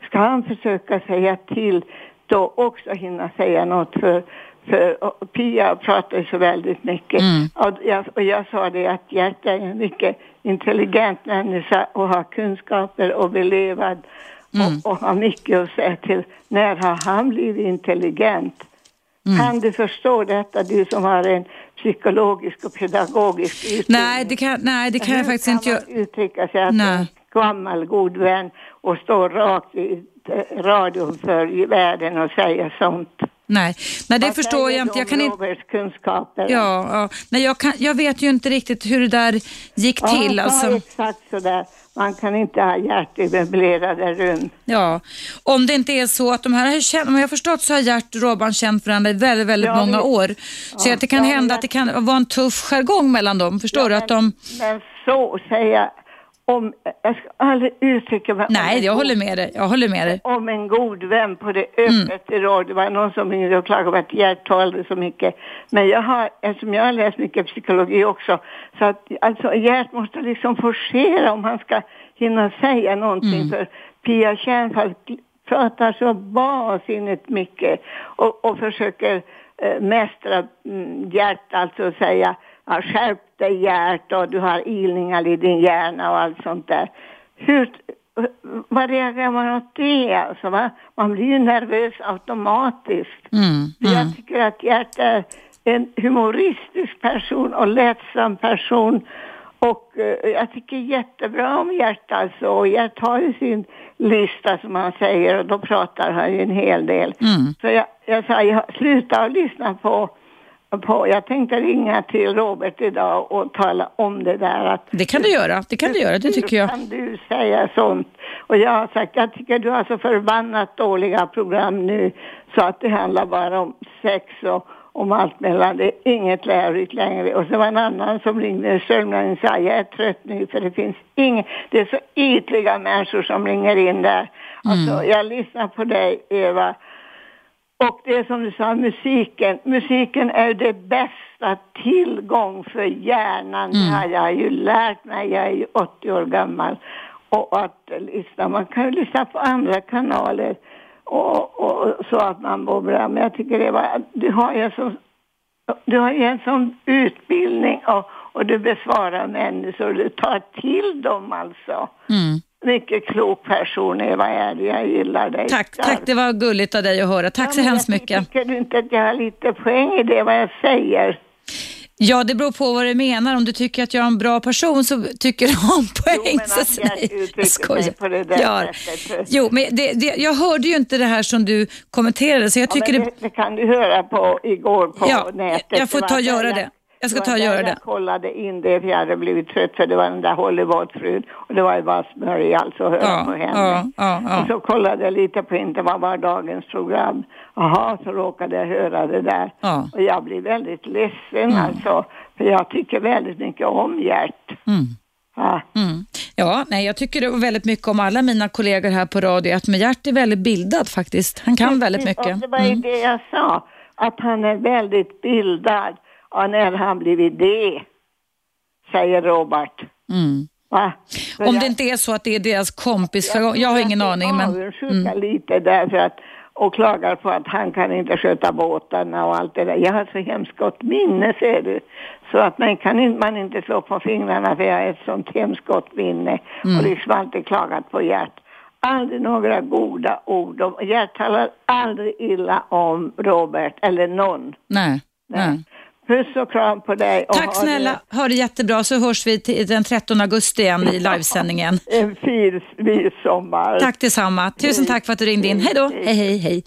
ska han försöka säga till då också hinna säga något för för Pia pratar ju så väldigt mycket. Mm. Och, jag, och jag sa det att Gert är en mycket intelligent människa och har kunskaper och belevad Mm. och, och har mycket att säga till. När har han blivit intelligent? Mm. Kan du förstå detta, du som har en psykologisk och pedagogisk utbildning? Nej, det kan, nej, det kan jag Hur faktiskt kan inte göra. man uttrycka sig att Nej. en gammal god vän och stå rakt i radion för världen och säga sånt? Nej, nej det Vad förstår säger jag inte. Jag kan inte kunskaper? Ja, ja. Nej, jag, kan, jag vet ju inte riktigt hur det där gick Ja, till. ja, Alltså. exakt sådär. Man kan inte ha hjärt i möblerade rum. Ja, om det inte är så att de här känt, om jag har förstått så har Gert och Robban känt varandra i väldigt, väldigt Ja, många år. Så Ja, att det kan ja, hända att det kan vara en tuff jargong mellan dem. Förstår du? Att de... Men så säga om, jag ska aldrig uttrycka mig Nej, jag håller med dig. Jag håller med dig. om en god vän på det Mm. öppet i radio. Det var någon som ringde och klagade på att Gert talade så mycket. Men jag har, eftersom jag har läst mycket psykologi också, så att alltså Gert måste liksom forcera om han ska hinna säga någonting. Mm. För Pia Tjärnfalk pratar så vansinnigt mycket och, och försöker eh, mästra mm, Gert, alltså säga ja, skärp dig Gert och du har ilningar i din hjärna och allt sånt där. Hur, vad reagerar man åt det alltså? Va? Man blir ju nervös automatiskt. Mm, mm. Jag tycker att Gert är en humoristisk person och lättsam person. Och eh, jag tycker jättebra om Gert alltså. Och Gert har ju sin lista som han säger och då pratar han ju en hel del. Mm. Så jag, jag sa, jag sluta att lyssna på, på, jag tänkte ringa till Robert idag och tala om det där att Det kan du göra. Det kan du göra, det tycker jag. kan du säga sånt? Och jag har sagt, jag tycker du har så förbannat dåliga program nu så att det handlar bara om sex och om allt mellan. Det är inget lärorikt längre. Och så var en annan som ringde Sörmland och sa, jag är trött nu för det finns inget, det är så ytliga människor som ringer in där. Alltså, jag lyssnar på dig Eva. Och det är som du sa, musiken. Musiken är det bästa tillgång för hjärnan. Det har jag ju lärt mig. Jag är ju 80 år gammal. Och att lyssna, man kan ju lyssna på andra kanaler och, och så att man mår bra. Men jag tycker det var, du har ju en sån, du har ju en sån utbildning och, och du besvarar människor, du tar till dem alltså. Mm. Mycket klok person Eva är du. jag gillar dig. Tack, tack. Det var gulligt av dig att höra. Tack så men hemskt mycket. Tycker du inte att jag har lite poäng i det vad jag säger? Ja, det beror på vad du menar. Om du tycker att jag är en bra person så tycker du om poäng. men så att uttrycker jag skojar. sig på det där ja. sättet. Jo, men det, det, jag hörde ju inte det här som du kommenterade så jag Ja, tycker men det... det, kan du höra på igår på Ja, nätet. jag får ta och göra det. Jag ska ta och göra jag det. kollade in det för jag hade blivit trött för det var den där Hollywoodfrun och det var ju bara smörj alltså höra Ja, på henne. ja, ja. Och så kollade jag lite på inte vad var dagens program. Jaha, så råkade jag höra det där. Och jag blir väldigt ledsen alltså. För jag tycker väldigt mycket om Gert. Mm. Ja. Mm. Ja, nej, jag tycker väldigt mycket om alla mina kollegor här på radio. Att med Gert är väldigt bildad faktiskt. Han kan väldigt mycket. Och det var ju Mm. det jag sa, att han är väldigt bildad. Och när han blivit det, säger Robert. Mm. Om jag- det inte är så att det är deras kompis, för jag har ingen aning. Men, avundsjuka mm. lite därför att och klagar på att han kan inte sköta båtarna och allt det där. Jag har så hemskt gott minne ser du. Så att man kan in- man inte slå på fingrarna för jag har ett sånt hemskt gott minne Mm. och liksom alltid klagat på Gert. Aldrig några goda ord. om- Gert talar aldrig illa om Robert eller någon. nej. nej. Puss och kram på dig. Och Tack snälla, ha det jättebra så hörs vi den 13 augusti igen i livesändningen. det- En fin midsommar. Tack detsamma. Tusen tack för att du ringde in. Hej då. Hej, hej, hej.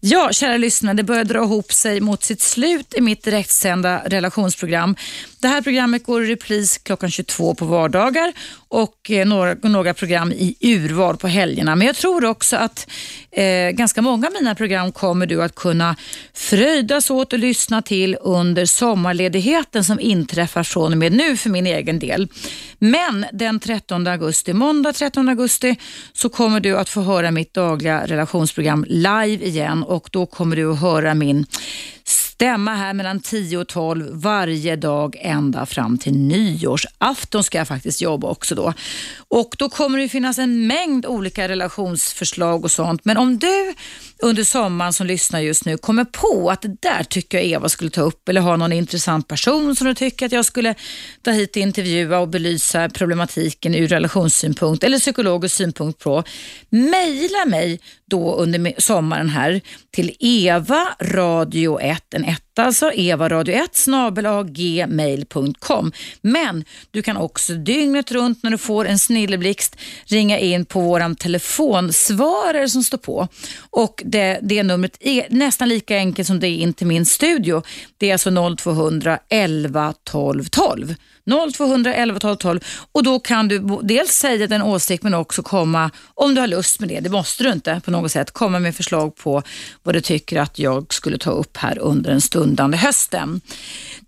Ja, kära lyssnare, det börjar dra ihop sig mot sitt slut i mitt direktsända relationsprogram. Det här programmet går i repris klockan 22 på vardagar och eh, några, några program i urval på helgerna. Men jag tror också att eh, ganska många av mina program kommer du att kunna fröjdas åt och lyssna till under sommarledigheten som inträffar från och med nu för min egen del. Men den 13 augusti, måndag 13 augusti, så kommer du att få höra mitt dagliga relationsprogram live igen och då kommer du att höra min stämma här mellan 10 och 12 varje dag ända fram till nyårsafton ska jag faktiskt jobba också då. Och då kommer det finnas en mängd olika relationsförslag och sånt. Men om du under sommaren som lyssnar just nu kommer på att det där tycker jag Eva skulle ta upp eller ha någon intressant person som du tycker att jag skulle ta hit och intervjua och belysa problematiken ur relationssynpunkt eller psykologisk synpunkt på. Mejla mig då under sommaren här till evaradio1 en 1 alltså, evaradio 1 gmail.com. Men du kan också dygnet runt när du får en snilleblixt ringa in på våran telefonsvarare som står på. Och det, det numret är nästan lika enkelt som det är in till min studio. Det är alltså 0200 11 12 12. 0211 12 12 och då kan du dels säga din åsikt men också komma, om du har lust med det, det måste du inte på något sätt, komma med förslag på vad du tycker att jag skulle ta upp här under den stundande hösten.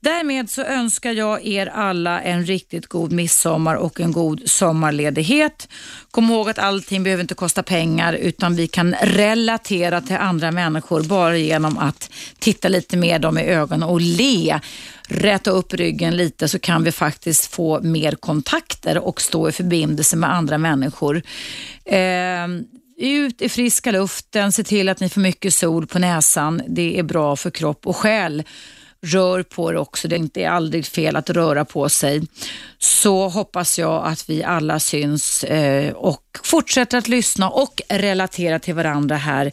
Därmed så önskar jag er alla en riktigt god midsommar och en god sommarledighet. Kom ihåg att allting behöver inte kosta pengar utan vi kan relatera till andra människor bara genom att titta lite mer dem i ögonen och le räta upp ryggen lite så kan vi faktiskt få mer kontakter och stå i förbindelse med andra människor. Eh, ut i friska luften, se till att ni får mycket sol på näsan. Det är bra för kropp och själ. Rör på er också, det är inte aldrig fel att röra på sig. Så hoppas jag att vi alla syns eh, och fortsätter att lyssna och relatera till varandra här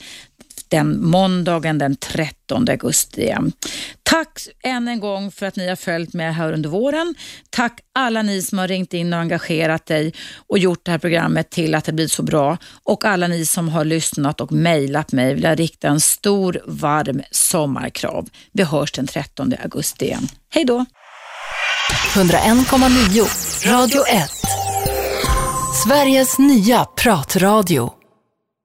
den måndagen den 13 augusti. Tack än en gång för att ni har följt med här under våren. Tack alla ni som har ringt in och engagerat dig och gjort det här programmet till att det blir så bra. Och alla ni som har lyssnat och mejlat mig vill jag rikta en stor varm sommarkrav. Vi hörs den 13 augusti igen. Hej då! 101,9 Radio 1 Sveriges nya pratradio